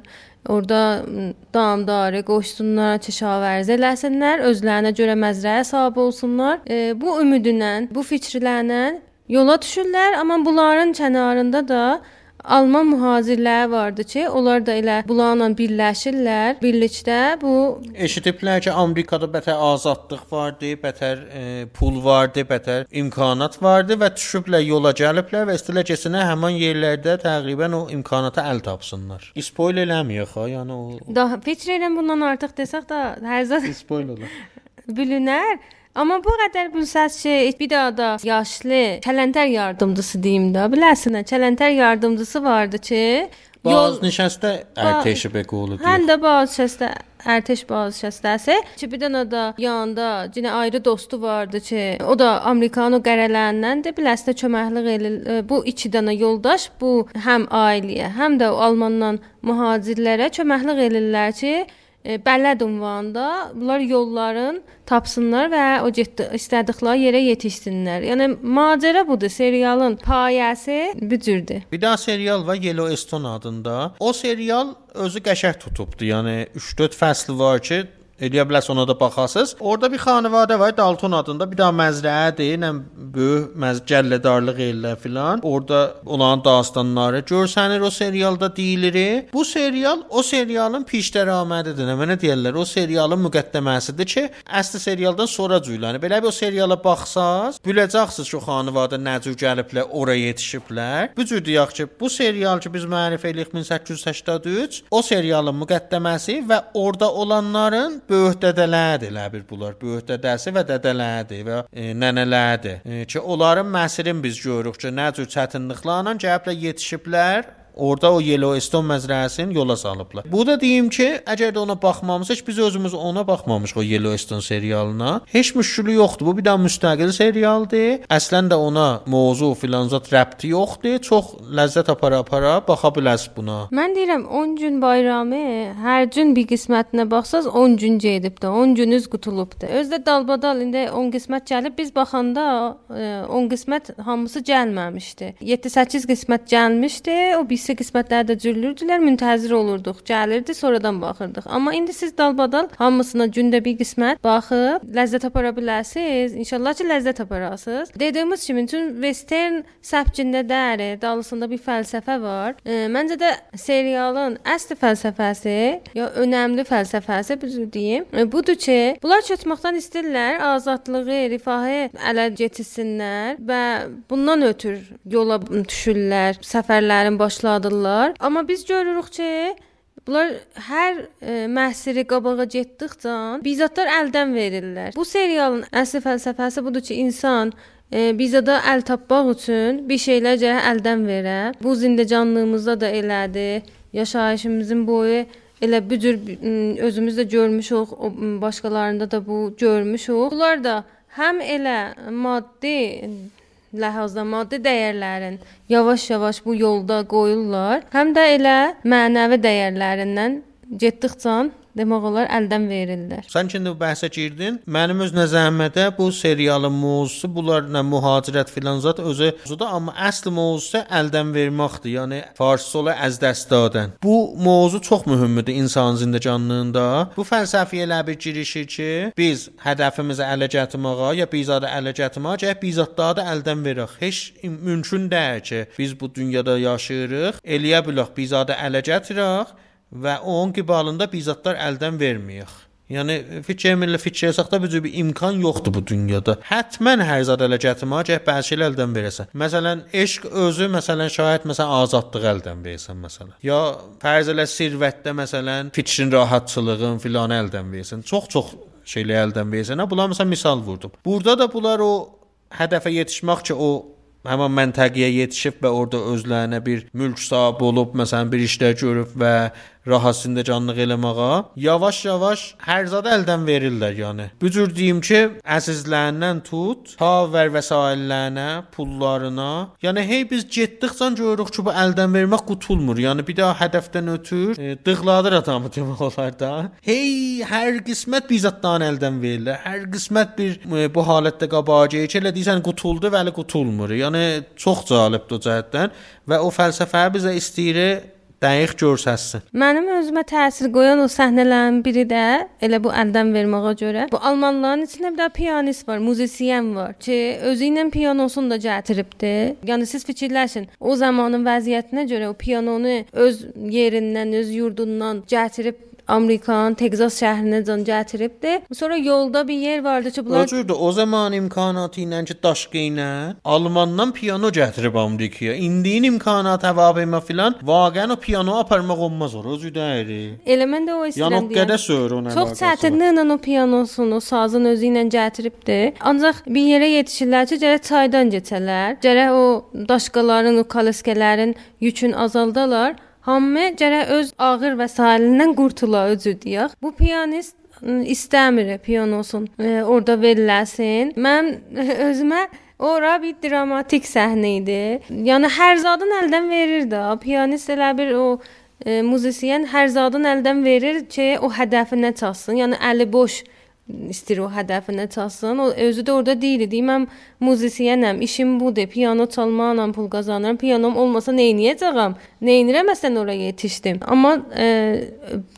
Orada damdarı qoşsunlar, çişavərz eləsinlər, özlərinə görə məzrəyə sahib olsunlar. E, bu ümidlə, bu fikirlərlə yola düşürlər, amma bunların kənarında da Alman mühacirləri vardı ki, onlar da elə bunlarla birləşirlər. Birlikdə bu eşidiblər ki, Amerikada bətər azadlıq vardı, bətər e, pul vardı, bətər imkanat vardı və düşüblər yola gəliblər və istilər keçsinə həmin yerlərdə təqribən o imkanata əl tapsınlar. Spoiler eləməyək ha, yəni o Daha fikr edirəm bundan artıq desək də hər zət spoiler olar. bilinər. Amma bu qədər bu səs şey bir daha da yaşlı kələntər yardımçısı deyim də, bilərsən, kələntər yardımçısı vardı ki, Baz nişəstə ərtəşi be qolu Həm də baz şəstə ərtəş baz şəstəsi ki, bir dənə də yanında yenə ayrı dostu vardı ki, o da Amerikano qərələndəndir. Biləsə köməklik elə bu iki dənə yoldaş bu həm ailəyə, həm də o Almandan mühacirlərə köməklik elirlər ki, e, bələd ünvanında bunlar yolların tapsınlar və o getdi istədikləri yerə yetişsinlər. Yəni macəra budur. Serialın payəsi bu cürdür. Bir daha serial var Yellowstone adında. O serial özü qəşəng tutubdu. Yəni 3-4 fəsli var ki, Eləyə bilərsiniz ona da baxasınız. Orada bir xanəvadə var, Dalton adında. Bir daha məzrəədir, nə böyük məzgəllədarlıq ellər filan. Orada olan dastanları görsənir o serialda deyilir. Bu serial o serialın pişdəramədidir. Nə mənə deyirlər? O serialın müqəddəməsidir ki, əsl serialdan sonra cüylənir. Belə bir o seriala baxsaz, biləcəksiniz ki, xanəvadə necə gəliblər, ora yetişiblər. Bu cür deyək ki, bu serial ki biz mərifə eləyirik 1883, o serialın müqəddəməsi və orada olanların böyük dədələrdir elə bir bunlar. Böyük dədəsi və dədələrdir və e, nənələrdir. E, ki onların məsirin biz görürük ki, nə cür çətinliklərlə gəliblər yetişiblər Orada o Yellowstone məzrəsini yola salıblar. Bu da deyim ki, əgər də ona baxmamısıq, biz özümüz ona baxmamışıq o Yellowstone serialına. Heç müşkülü yoxdur. Bu bir daha müstəqil serialdır. Əslən də ona mövzu filan zət rəbti yoxdur. Çox ləzzət apara-apara baxa bilərsiniz buna. Mən deyirəm 10 gün bayramı, hər gün bir qismətinə baxsaz 10 gün gedibdi. 10 günüz qutulubdu. Özdə dalbadal indi 10 qismət gəlib biz baxanda 10 qismət hamısı gəlməmişdi. 7-8 qismət gəlmişdi. O bir yüksək qismətlərdə cürlürdülər, müntəzir olurduq, gəlirdi, sonradan baxırdıq. Amma indi siz dalbadal hamısına gündə bir qismət baxıb ləzzət apara bilərsiniz. İnşallah ki, ləzzət aparasınız. Dediyimiz kimi, çünki western səbcində dəri, dalısında bir fəlsəfə var. E, məncə də serialın əsl fəlsəfəsi, ya önəmli fəlsəfəsi düzü deyim, e, budur ki, bunlar çatmaqdan istəyirlər, azadlığı, rifahı ələ keçirsinlər və bundan ötür yola düşürlər, səfərlərin başladı adırlar. Amma biz görürük ki, Bunlar hər e, məhsiri qabağa getdikcə bizatlar əldən verirlər. Bu serialın əsl fəlsəfəsi budur ki, insan e, bizada əl tapmaq üçün bir şeylər gərək əldən verə. Bu zindecanlığımızda da elədir. Yaşayışımızın boyu elə bu cür özümüz də görmüşük, başqalarında da bu görmüşük. Bunlar da həm elə maddi ləhazda maddi dəyərlərin yavaş-yavaş bu yolda qoyurlar, həm də elə mənəvi dəyərlərindən getdikcə demək olar əldən verirlər. Sən ki indi bəhsə girdin. Mənim öz nəzərimdə bu serialın mövzusu bunlarla mühacirət filan zət özü da, amma əsl mövzusu əldən verməkdir. Yəni farsça ola az dəst dadan. Bu mövzu çox mühümdür insan zindecanlığında. Bu fəlsəfiyə elə bir girişir ki, biz hədəfimizi ələ gətirməyə ya bizadə ələ gətirməyə, ya bizatda da əldən verək. Heç mümkün deyil ki, biz bu dünyada yaşayırıq, eləyə bilək bizadə ələ gətirək və onun qibalında bizatlar əldən verməyək. Yəni fikrimlə fikir əsasda bu cür bir imkan yoxdur bu dünyada. Hətmən hər zad ələ gətirməyə gərək bəzi şeylər əldən verəsən. Məsələn, eşq özü məsələn şayət məsələn azadlıq əldən versən məsələn. Ya fərz elə sirvətdə məsələn fikrin rahatçılığın filan əldən versən. Çox-çox şeylər əldən versən. Ha, Bunlar məsələn misal vurdum. Burada da bunlar o hədəfə yetişmək ki, o həmin məntəqəyə yetişib və orada özlərinə bir mülk sahibi olub, məsələn, bir işlər görüb və rahasında canlıq eləməyə yavaş-yavaş hər zad əldən verirlər, yəni. Bu cür deyim ki, əzizlərindən tut, ta və vəsaillərinə, pullarına. Yəni hey biz getdikcə görürük ki, bu əldən vermək qutulmur. Yəni bir daha hədəfdən ötür, e, dığladır adamı demək olar da. Hey hər qismət bizatdan əldən verilir. Hər qismət bir e, bu halətdə qabağıya ki, elə deyirsən qutuldu, vəli qutulmur. Yəni çox cəlibdir o cəhətdən və o fəlsəfə bizə istəyir dəqiq görsətsin. Mənim özümə təsir qoyan o səhnələrin biri də elə bu əldən verməyə görə. Bu almanların içində bir də pianist var, muzisyen var ki, özü ilə pianosunu da gətiribdi. Yəni siz fikirləşin, o zamanın vəziyyətinə görə o pianonu öz yerindən, öz yurdundan gətirib Amerikanın Texas şəhrinə can gətiribdi. Sonra yolda bir yer vardı ki, bunlar cürdür o zaman imkanatı ilə ki daşqı ilə Almandan piano gətirib Amerikaya. İndinin imkanat həvabimə filan vaqəən o piano aparmaq olmaz o. O cürdür. elə mən də o istəyirəm Yəni o qədər sör ona. Çox çətinliklə o pianosunu, o sazın özü ilə gətiribdi. Ancaq bir yerə yetişirlər ki, gərək çaydan keçələr. Gərək o daşqaların, o kaloskələrin yükün azaldalar. Hamı gərək öz ağır vəsailindən qurtula özü deyək. Bu pianist istəmir pianosun ə, orada veriləsin. Mən özümə Ora bir dramatik səhnə idi. Yəni hər zadın əldən verir də. Pianist elə bir o e, muzisyen hər zadın əldən verir ki, o hədəfinə çatsın. Yəni əli boş istəyir o hədəfinə çatsın. O özü də orada deyir, mən muzisyenəm, işim budur, piano çalmaqla pul qazanıram. Pianom olmasa nə edəcəyəm? Nə edirəm məsələn ora yetişdim. Amma e,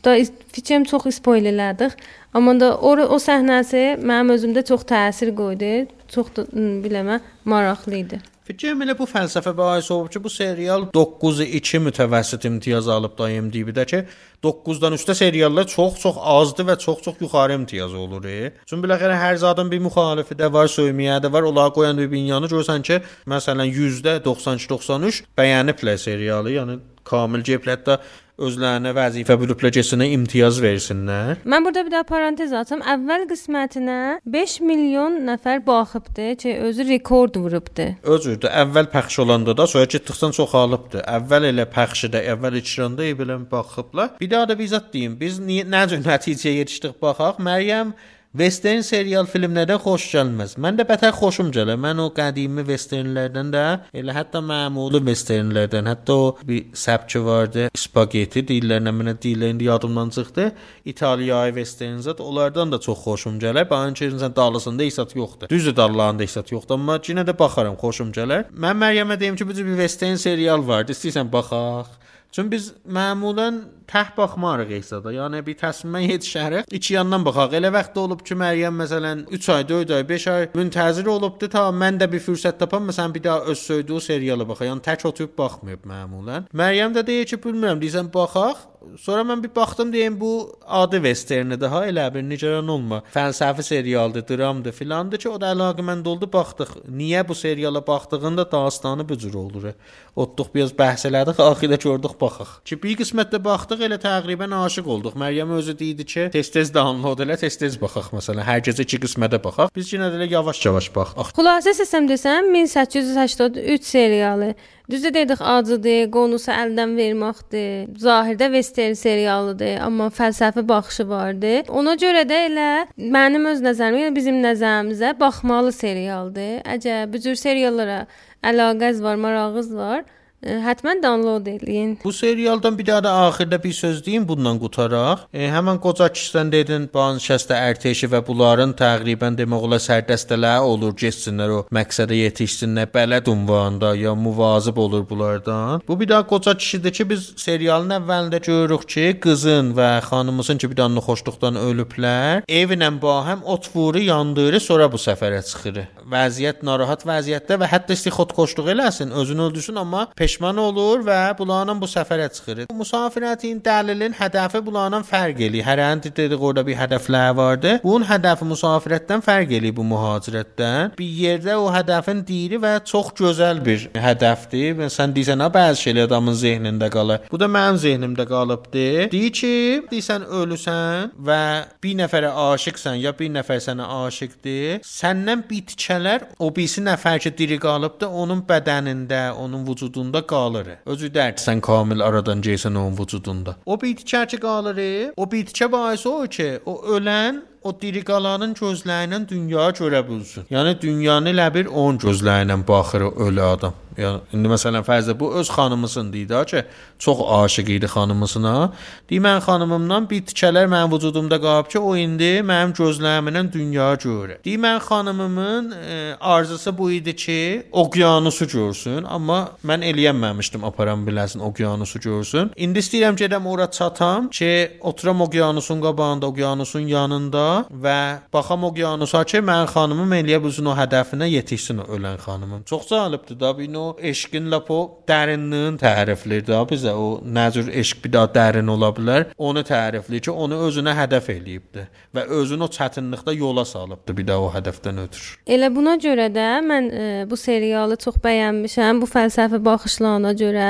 da fikrim çox spoiler elədik. Amma da o o səhnəsi mənim özümdə çox təsir qoydu. Çox da biləmə maraqlı idi. Fikrim elə bu fəlsəfə bahis olub ki, bu serial 9-2 mütəvəssit imtiyaz alıb da IMDb-də ki, 9-dan üstə seriallar çox-çox azdır və çox-çox yuxarı imtiyaz olur. E. Çünki biləxərə hər zadın bir müxalifi də var, söyməyə də var. Onlar qoyan bir binyanı görsən ki, məsələn 100-də 92-93 bəyəniblər serialı, yəni kamil cəblər də özlərinə vəzifə keçinə imtiyaz versinlər. Mən burada bir daha parantez açım. Əvvəl qismətinə 5 milyon nəfər baxıbdı ki, özü rekord vurubdu. Özürdü. Əvvəl pəxş olanda da sonra getdikcə çoxalıbdı. Əvvəl elə pəxşidə, əvvəl icranda belə baxıblar. Bir daha da bizət deyim, biz niyə nə cür nəticəyə yetişdik baxaq. Məryəm Western serial filmlərdən xoş gəlməz. Mən də bətər xoşum gəlir. Mən o qədimi westernlərdən də, elə hətta məmuli westernlərdən, hətta o bir səbki vardı, spaghetti deyirlər, nə mənə deyirlər, indi yadımdan çıxdı. İtaliyai western zət, onlardan da çox xoşum gəlir. Ki, insan dalısında hissat yoxdur. Düzdür, dallarında hissat yoxdur, amma yenə də baxaram, xoşum gəlir. Mən Məryəmə deyim ki, bu cür bir western serial vardı. İstəyirsən baxaq. Çünki biz məmulən təh baxmarıq hesada. Yəni bir təslimə yetişərik. İki yandan baxaq. Elə vaxt olub ki, Məryəm məsələn 3 ay, 4 ay, 5 ay müntəzir olubdu ta mən də bir fürsət tapam, məsələn bir daha öz söydüyü seriala baxaq. Yəni tək oturub baxmayıb məmulən. Məryəm də deyir ki, bilmirəm, deyirsən baxaq. Sonra mən bir baxdım deyim bu adi westernidir ha, elə bir nigaran olma. Fəlsəfi serialdır, dramdır filandır ki, o da əlaqəmənd oldu baxdıq. Niyə bu seriala baxdığında dastanı bu cür olur? Otduq biraz bəhs elədik, axirdə gördük baxaq. Ki bir qismətdə baxdıq elə təqribən aşiq olduq. Məryəm özü deyirdi ki, tez-tez download elə, tez-tez baxaq məsələn. Hər gecə 2 qismətə baxaq. Biz yenə də elə yavaş-yavaş baxdıq. Xülasə sistem desəm 1883 serialı Düzdür dedik acıdır, qonusu əldən verməkdir. Zahirdə western serialıdır, amma fəlsəfi baxışı vardı. Ona görə də elə mənim öz nəzərimə, yəni bizim nəzərimizə baxmalı serialdır. Əgər bu cür seriallara əlaqəz var, marağınız var, Həttəmən download eləyin. Bu serialdan bir daha da axırda bir söz deyim bundan qutaraq. E, həmin qoca kişidən dedin, Banşəstə ərtəşi və bunların təqribən demək olar sərbəstələr olur, getsinlər o məqsədə yetişsinlər, bələd ünvanında ya muvazib olur bunlardan. Bu bir daha qoca kişidir ki, biz serialın əvvəlində görürük ki, qızın və xanımımızın ki, bir daha xoşluqdan ölüblər. Evlə bahəm ot vuru yandırır, sonra bu səfərə çıxır. Vəziyyət narahat vəziyyətdə və hətta isti xodkoşluq eləsin, özünü öldürsün, amma peşman olur və bunlarla bu səfərə çıxır. Musafirətin dəlilin hədəfi bunlarla fərq eləyir. Hər an dedik orada bir hədəflər vardı. Bunun hədəfi musafirətdən fərq eləyir bu mühacirətdən. Bir yerdə o hədəfin diri və çox gözəl bir hədəfdir. Və sən deyirsən, "Ha, bəzi şeylər adamın zehnində qalır." Bu da mənim zehnimdə qalıbdı. Deyir ki, deyirsən ölüsən və bir nəfərə aşiqsən ya bir nəfər sənə aşiqdir. Səndən bitkələr o birisi nəfər ki diri qalıbdı, onun bədənində, onun vücudunda qalır. Özü dərtsən kamil aradan gəlsən onun vücudunda. O bitkə ki qalır, o bitkə baisi o ki, o ölən o diri qalanın gözlərindən dünya görə bilsin. Yəni dünyanı elə bir 10 gözlərlə baxır o ölü adam. Yəni indi məsələn fərzə bu öz xanımısın deyir ki, çox aşiq idi xanımısına. Deyir mən xanımımdan bir tikələr mənim vücudumda qalıb ki, o indi mənim gözlərimdən dünya görür. Deyir mən xanımımın e, arzusu bu idi ki, okeanusu görsün, amma mən eləyəməmişdim aparam biləsin okeanusu görsün. İndi istəyirəm gedəm ora çatam ki, oturam okeanusun qabağında, okeanusun yanında və baxam okeanusa ki, mən xanımım eləyə bilsin o hədəfinə yetişsin o ölən xanımım. Çox cəlibdir da, bir o eşqin lap o dərinliyin tərifləyir də bizə o nə cür eşq bir daha dərin ola bilər, onu tərifləyir ki, onu özünə hədəf eləyibdi və özünü o çətinlikdə yola salıbdı bir daha o hədəfdən ötür. Elə buna görə də mən e, bu serialı çox bəyənmişəm. Bu fəlsəfi baxışlarına görə,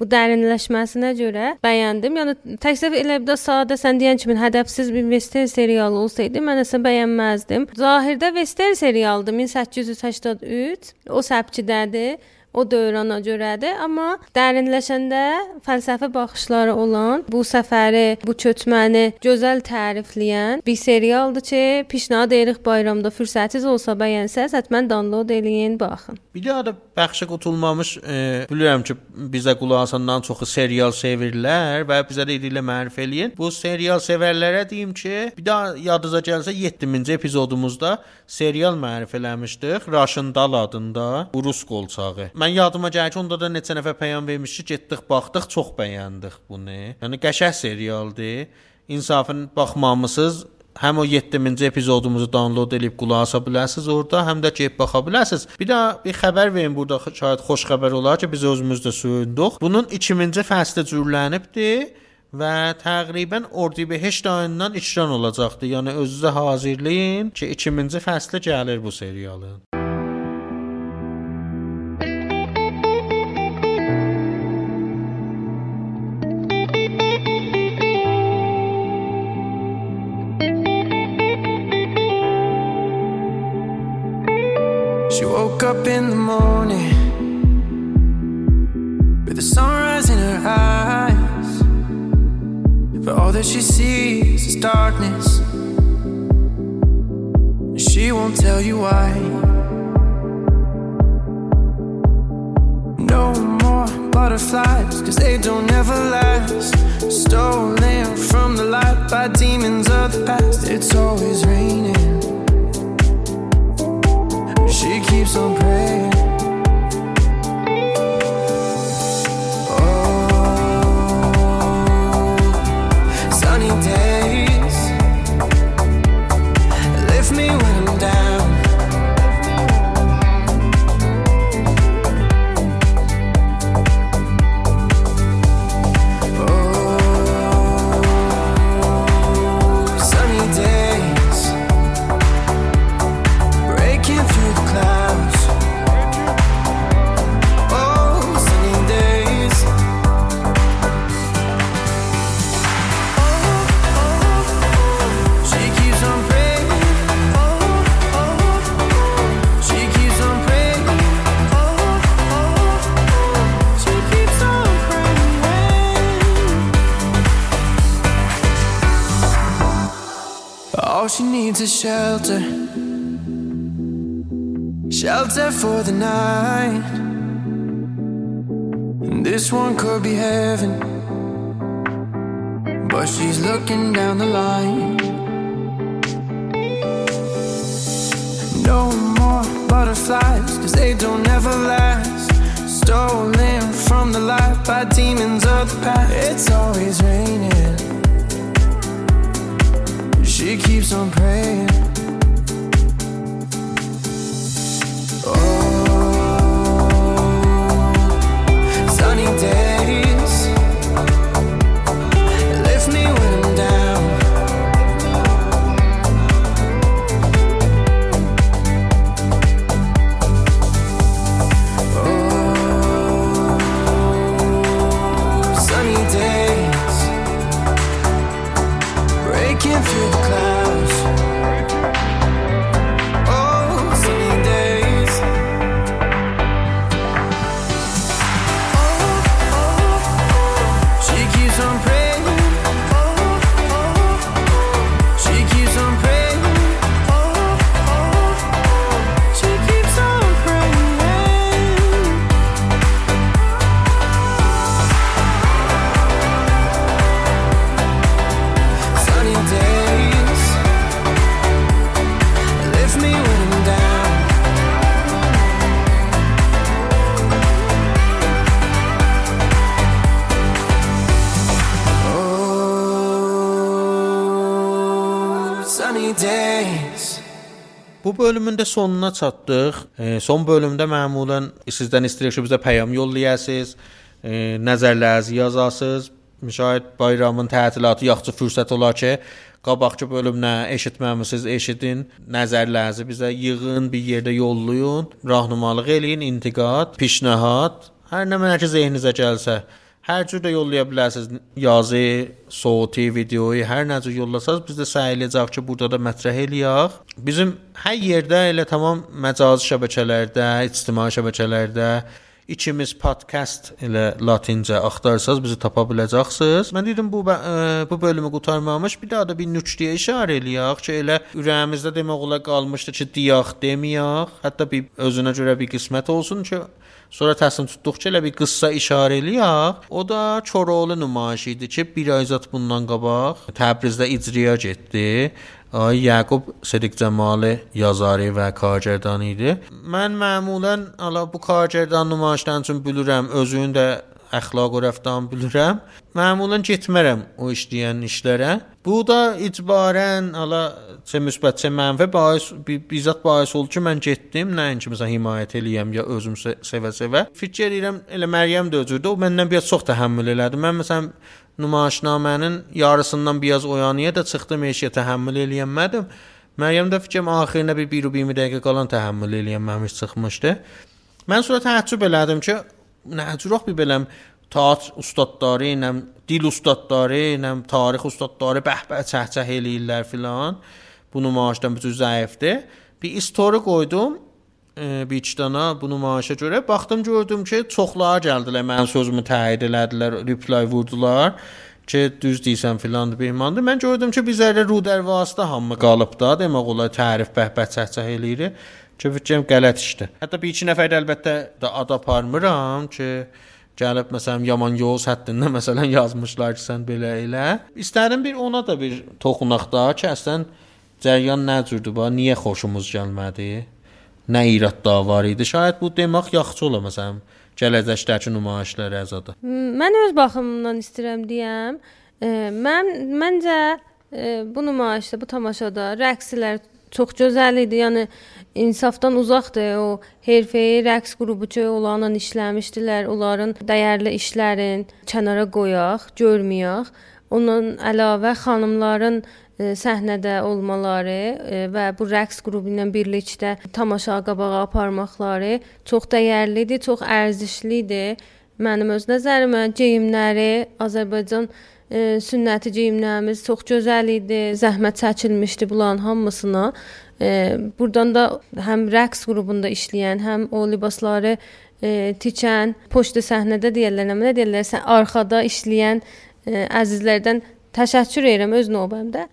bu dərinləşməsinə görə bəyəndim. Yəni təkcə elə bir də sadə sən deyən kimi hədəfsiz bir western serialı olsaydı mən əsə bəyənməzdim. Zahirdə western serialdır 1883. O səbkidədir o dövrana görədir, amma dərinləşəndə fəlsəfi baxışları olan, bu səfəri, bu köçməni gözəl tərifləyən bir serialdır ki, pişnahad edirik bayramda fürsətiniz olsa bəyənsəz, həttəmən download eləyin, baxın. Bir daha da bəxşə qutulmamış, e, bilirəm ki, bizə qulaq asandan çoxu serial sevirlər və bizə də ilə mərifə eləyin. Bu serial sevərlərə deyim ki, bir daha yadınıza gəlsə 7-ci epizodumuzda serial mərifə eləmişdik. Russian Doll adında, rus qolçağı. Mən yadıma gəlir ki, onda da neçə nəfər peyam vermişdi, getdik, baxdıq, çox bəyəndik bunu. Yəni qəşəng serialdır. İnsafın baxmamısınız, həm o 7-ci epizodumuzu download edib qulaq asa bilərsiniz orada, həm də gəlib baxa bilərsiniz. Bir də bir xəbər verin burada şayad xoş xəbər olar ki, biz özümüz də söyündük. Bunun 2-ci fəsli cürlənibdi və təqribən Ordibehişt ayından icran olacaqdı. Yəni özünüzə hazırlayın ki, 2-ci fəsli gəlir bu serialın. Up in the morning with the sunrise in her eyes. But all that she sees is darkness. And she won't tell you why. No more butterflies, cause they don't ever last. Stolen from the light by demons of the past. It's always raining. She keeps on praying. Is shelter. Shelter for the night. And this one could be heaven. But she's looking down the line. No more butterflies, cause they don't ever last. Stolen from the light by demons of the past. It's always raining. Keeps on praying. Bu bölümün də sonuna çatdıq. E, son bölümdə məmulən sizdən istəyirik ki, bizə peyam yollayasınız, e, nəzərlərinizi yazasınız. Müşahid bayramın tətilatı yaxşı fürsət olar ki, qabaqçı bölümlə eşitməmisiniz, eşidin, nəzərlərinizi bizə yığın, bir yerdə yollayın, rahnumalıq eləyin, intiqad, pişnahad, hər nə mənə ki zehninizə gəlsə. Hər cür də yollaya bilərsiniz. Yazı, sauti, videoyu hər nə cür yollasanız biz də səy eləyəcək ki, burada da mətrəh eləyək. Bizim hər yerdə elə tamam məcazi şəbəkələrdə, ictimai şəbəkələrdə ikimiz podkast ilə latincə axtarsanız bizi tapa biləcəksiniz. Mən dedim bu ə, bu bölümü qurtarmamış bir daha da bir nüqtəyə işarə eləyək ki, elə ürəyimizdə demək olar qalmışdı ki, deyək, deməyək, hətta bir özünə görə bir qismət olsun ki, Sonra təslim tutduqca elə bir qıssa işarə eləyək. O da Çoroğlu nümayişi idi ki, bir ay zət bundan qabaq Təbrizdə icraya getdi. Ay Yaqub Sadiq Cəmalı yazarı və kargərdan idi. Mən məmulən ala bu kargərdan nümayişdən üçün bilirəm, özünün də əxlaq və rəftarını bilirəm. Məmulən getmərəm o işləyən işlərə. Bu da icbarən ala çə müsbət çə mənfi bahis bi- bizzat bahis oldu ki, mən getdim, nəinki məsələn himayət eləyəm ya özüm se- sevə-sevə. Fikir edirəm elə Məryəm də özürdü. O məndən biraz çox təhəmmül elədi. Mən məsələn nümayişnamənin yarısından biraz oyanıya da çıxdım, heç təhəmmül eləyəmədim. Məryəm də fikrim axirinə bir 1 20 dəqiqə qalan təhəmmül eləyəməmiş çıxmışdı. Mən sonra təəccüb elədim ki, cürə bir beləm teatr ustadları, nə dil ustadları, nə tarix ustadları bəh-bəh çəhçəh eləyirlər filan. Bu nümayişdən cür zəifdir. Bir story qoydum e, bir iki dana bu nümayişə görə baxdım gördüm ki, çoxları gəldilər, mənim sözümü təyid elədilər, reply vurdular ki, düz deyirsən filan behmandır. Mən gördüm ki, bizərdə rudərvasıda hamı qalıb da, demək olar tərif bəhbət çəhçəh eləyir. Ki, fikrim qələt işdir. Hətta bir iki nəfər də əlbəttə də ad aparmıram ki, gəlib məsələn yaman yol həddində məsələn yazmışlar ki, sən belə elə. İstərdim bir ona da bir toxunaq da ki, əslən cəryan nə cürdür bu? Niyə xoşumuz gəlmədi? Nə irad da var idi? Şayad bu demək yaxşı ola məsələn gələcəkdəki nümayişlərə əzadı. Mən öz baxımımdan istəyirəm deyəm. Mən məncə bu nümayişdə, bu tamaşada rəqslər çox gözəl idi. Yəni insafdan uzaqdır o herfeyi rəqs qrupu ki, onlarla işləmişdilər. Onların dəyərli işlərin kənara qoyaq, görməyək. Ondan əlavə xanımların e, səhnədə olmaları e, və bu rəqs qrupu ilə birlikdə tamaşa qabağa aparmaqları çox dəyərlidir, çox ərzişlidir. Mənim öz nəzərimə geyimləri Azərbaycan e, sünnəti geyimlərimiz çox gözəl idi. Zəhmət çəkilmişdi bunların hamısına. E, burdan da həm rəqs qrupunda işləyən, həm o libasları e, tikən, poçt səhnədə deyirlər, nə deyirlər, sən arxada işləyən e, əzizlərdən təşəkkür edirəm öz növbəmdə.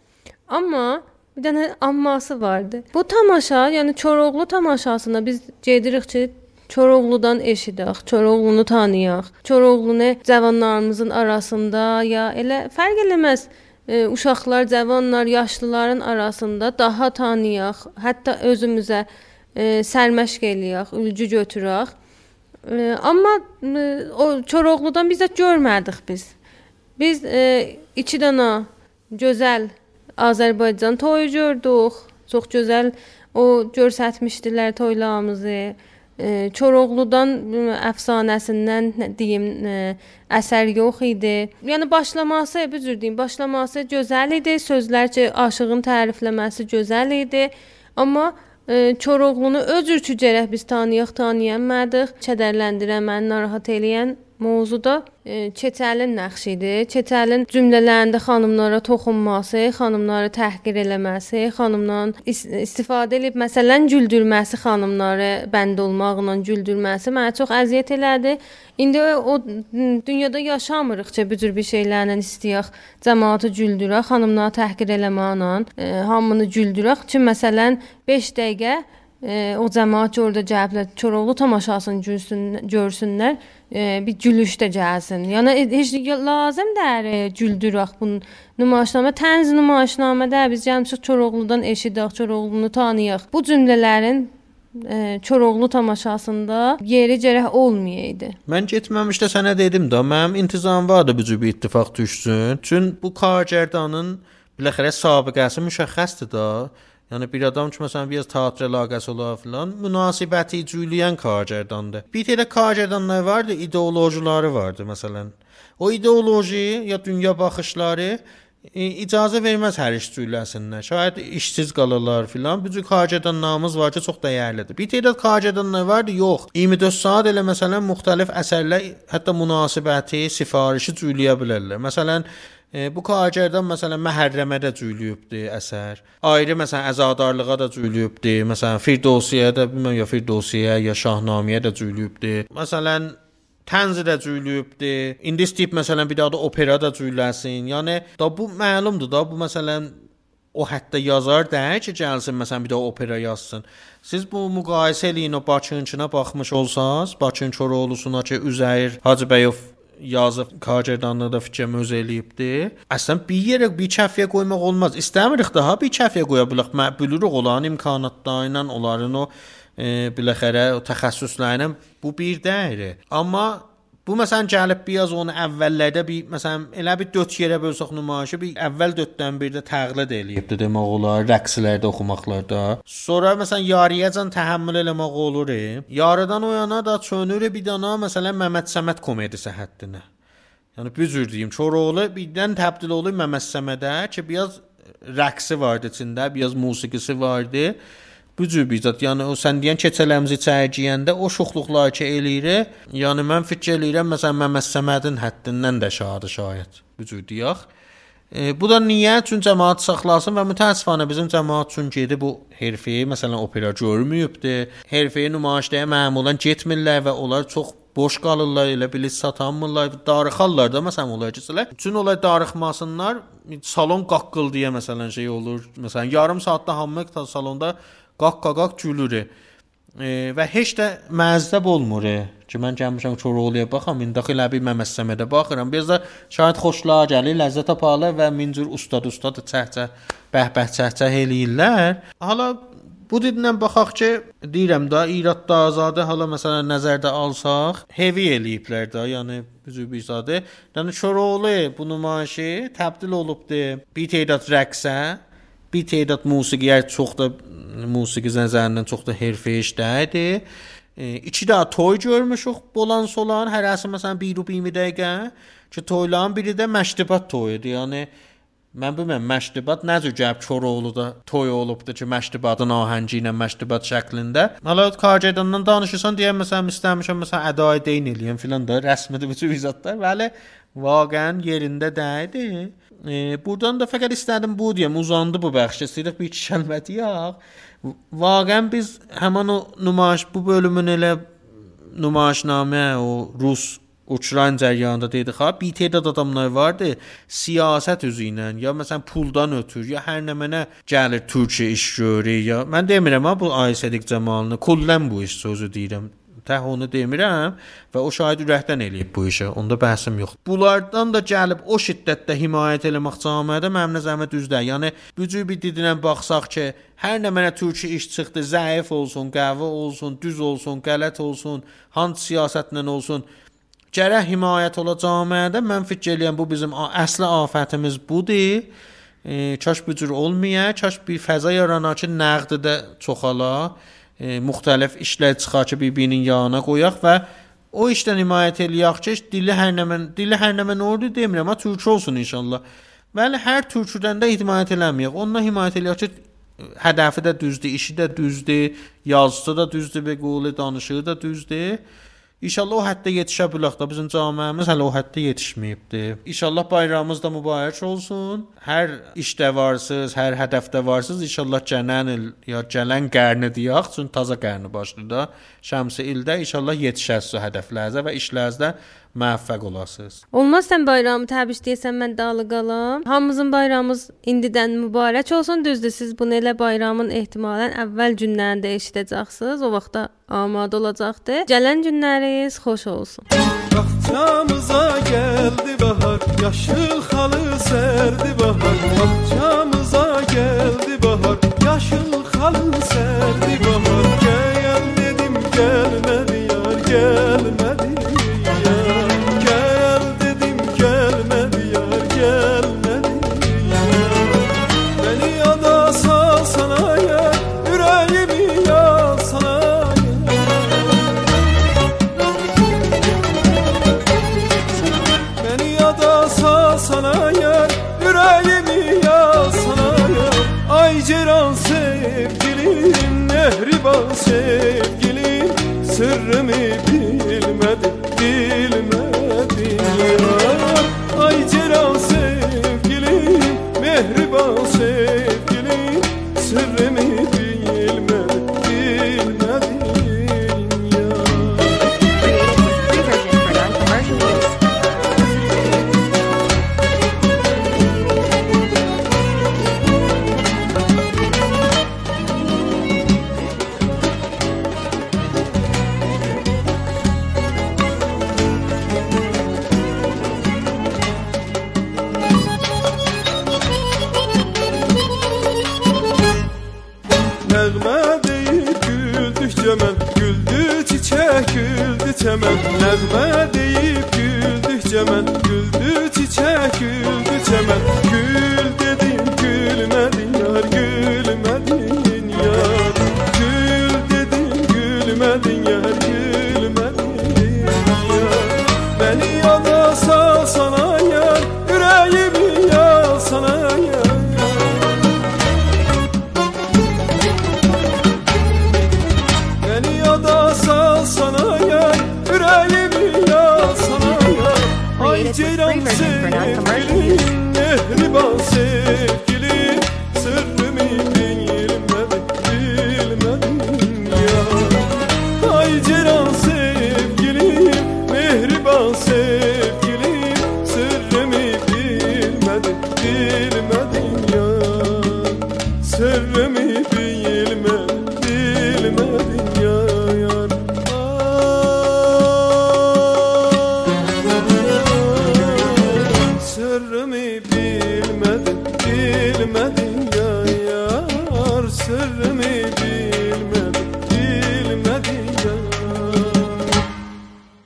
Amma Bir dənə amması vardı. Bu tamaşa, yəni Çoroğlu tamaşasına biz gedirik ki, Çoroğludan eşidək, Çoroğlunu tanıyaq. Çoroğlunu cavanlarımızın arasında ya elə fərq eləməz e, uşaqlar, cavanlar, yaşlıların arasında daha tanıyaq, hətta özümüzə e, sərməşq eləyək, ülgü götürək. E, amma e, o Çoroğludan biz də görmədik biz. Biz e, iki dənə gözəl Azərbaycan toyu gördük. Çox gözəl o göstərmişdilər toylarımızı. E, Çoroğludan e, əfsanəsindən nə deyim, e, əsər yox idi. Yəni başlaması, bu cür deyim, başlaması gözəl idi. Sözlərcə aşığın tərifləməsi gözəl idi. Amma e, Çoroğlunu öz ürkü gərək biz tanıyaq, tanıyamadıq. Kədərləndirən, məni narahat eləyən mövzuda e, Keçəlin nəqşidir. Keçəlin cümlələrində xanımlara toxunması, xanımları təhqir eləməsi, xanımdan is istifadə edib məsələn güldürməsi, xanımları bənd olmaqla güldürməsi mənə çox əziyyət elədi. İndi o dünyada yaşamırıq ki, bu cür bir şeylərlə istəyək cəmaatı güldürək, xanımları təhqir eləməklə, e, hamını güldürək ki, məsələn 5 dəqiqə e, o cəmaət ki, orada gəliblər, Koroğlu tamaşasını görsün, görsünlər, e, bir gülüş də gəlsin. Yəni heç lazım deyil güldürək bu nümayişnamə, tənz nümayişnamədə biz gəlmişik Koroğludan eşidək, Koroğlunu tanıyaq. Bu cümlələrin e, Koroğlu tamaşasında yeri gərək olmayaydı. Mən getməmişdə sənə dedim də, mənim intizam vardı bu cür bir ittifaq düşsün. Çün bu kargərdanın biləxərə sabiqəsi müşəxxəsdir də. Yəni bir adam ki məsələn biraz teatr əlaqəsi ola filan münasibəti cüyləyən kargərdandır. Bir təhlə kargərdanlar vardı, ideolojiyaları vardı məsələn. O ideoloji ya dünya baxışları e, icazə verməz hər iş cüyləsinlər. Şayad işsiz qalırlar filan. Bu cür kargərdanlarımız var ki, çox dəyərlidir. Bir tədad kargərdanlar vardı, yox. 24 saat elə məsələn müxtəlif əsərlər, hətta münasibəti, sifarişi cüyləyə bilərlər. Məsələn, bu kargərdan məsələn məhərrəmə də cüylüyübdü əsər. Ayrı məsələn əzadarlığa da cüylüyübdü. Məsələn Firdosiyə də bilmirəm ya Firdosiyə ya Şahnaməyə də cüylüyübdü. Məsələn Tənzi də cüylüyübdü. İndi istəyib məsələn bir daha da opera da cüyləsin. Yəni da bu məlumdur da bu məsələn o hətta yazar da ki, gəlsin məsələn bir də opera yazsın. Siz bu müqayisə eləyin o Bakınkına baxmış olsanız, Bakın Koroğlusuna ki, Üzeyir Hacıbəyov yazıb kargərdanlığı da fikrimi öz eləyibdi. Əslən bir yerə bir kəfiyə qoymaq olmaz. İstəmirik daha bir kəfiyə qoya bilək. Mən bilirik olan imkanatları ilə onların o e, biləxərə o təxəssüslərlə bu bir deyil. Amma Bu məsələn gəlib biraz onu əvvəllərdə bir məsələn elə bir 4 yerə bölsək nümayişi bir əvvəl 4-dən birdə təqlid eləyibdi demək olar, rəqslərdə oxumaqlarda. Sonra məsələn yarıyacan təhəmmül eləmək olur. Yarıdan o yana da çönür bir dana məsələn Məmməd Səməd komediyası həddinə. Yəni bir cür deyim, Çoroğlu birdən təbdil olur Məmməd Səmədə ki, biraz rəqsi vardı içində, biraz musiqisi vardı bu cür bir zət. Yəni o sən deyən keçələmizi çərgiyəndə o şuxluqlar ki eləyir. Yəni mən fikir eləyirəm məsələn Məmməd Səmədin həddindən də şadı şayət. Bu cür deyək. E, bu da niyə? Çünki cəmaət saxlasın və mütəəssifanə bizim cəmaət üçün gedib bu herfəyə məsələn opera görməyibdi. Herfəyə nümayişləyə məmulən getmirlər və onlar çox boş qalırlar, elə bilet satanmırlar, darıxarlar da məsələn onlar keçirlər. Üçün onlar darıxmasınlar, salon qaqqıldıya məsələn şey olur. Məsələn yarım saatda hamı salonda qaq-qaq gülür. E, və heç də məzəb olmur ki, mən gəlmişəm Koroğluya baxam, indi daxil əbi məməssəmədə baxıram. Biraz da şahid xoşla gəlir, ləzzət aparlar və min cür ustad ustad çəhçə bəhbəh çəhçə eləyirlər. Hala bu dindən baxaq ki, deyirəm də İradda azadə hala məsələn nəzərdə alsaq, heavy eləyiblər də, yəni büzü zadə. Yəni Koroğlu bu nümayişi təbdil olubdu. Bir tədad rəqsə, bir tədad musiqiyə çox da musiqi nəzərindən çox da hərfəyə işlədi. E, iki də toy görmüşük bolan solan, hərəsi məsələn 1-20 dəqiqə ki, toyların biri də məştibat toyudur. Yəni Mən bilmirəm məştibat nə cür gəlib Koroğluda toy olubdu ki, məştibatın ahəngi ilə məştibat şəklində. Hələ kargedandan danışırsan deyə məsələn istəmişəm məsələn ədai deyin eləyəm filan da rəsmidir bu cür izatlar. Bəli, vaqəən yerində deyildi. E, buradan da fəqət istədim bu deyəm, uzandı bu bəxş. İstəyirik bir iki kəlmə deyək. Vaqəən biz həmin o nümayiş bu bölümün elə nümayişnamə o rus Ukrayna cəryanında dedik ha, bir tədad adamlar vardı, siyasət üzü ilə ya məsələn puldan ötür, ya hər nə mənə gəlir Türkiyə iş görür, ya mən demirəm ha bu Aysədik Cəmalını, kullən bu iş sözü deyirəm. Tək onu demirəm və o şahid ürəkdən eləyib bu işə. Onda bəhsim yox. Bunlardan da gəlib o şiddətdə himayət eləmək cəmiyyətdə mənim nəzərimə düzdür. Yəni bu cür bir didinən baxsaq ki, hər nə mənə Türkiyə iş çıxdı, zəif olsun, qəvi olsun, düz olsun, qələt olsun, hansı siyasətlə olsun, gərək himayət ola cəmiyyətdə mən fikir eləyirəm bu bizim əsli afətimiz budur. E, kaş bu cür olmaya, kaş bir fəza yarana ki, nəqddə çoxala e, müxtəlif işlər çıxar ki, bir-birinin yanına qoyaq və o işdən himayət eləyək ki, dili hər nə mən dili hər nə mən ordu demirəm, amma türk olsun inşallah. Bəli, hər türküdən də himayət eləməyək. Ondan himayət eləyək ki, hədəfi də düzdür, işi də düzdür, yazısı da düzdür, və qulu danışığı da düzdür. İnşallah o həddə yetişə bilək də bizim cəmiyyəmiz hələ o həddə yetişməyibdi. İnşallah bayramımız da mübarək olsun. Hər işdə varsınız, hər hədəfdə varsınız. İnşallah gələn il ya gələn qarnı deyək, çünki taza qarnı başlayır da. Şəmsi ildə inşallah yetişəsiz hədəflərinizə və işlərinizdə müvəffəq olasınız. Olmaz sən bayramı təbrik deyəsən mən dalı qalam. Hamımızın bayramımız indidən mübarək olsun. Düzdür, siz bunu elə bayramın ehtimalən əvvəl günlərində eşidəcəksiniz. O vaxtda amadə olacaqdır. Gələn günləriniz xoş olsun. Bahçamıza geldi bahar Yaşıl halı serdi bahar Bahçamıza geldi bahar Yaşıl halı serdi bahar Gel dedim gelmedi yar gelmedi sevgili sırrımı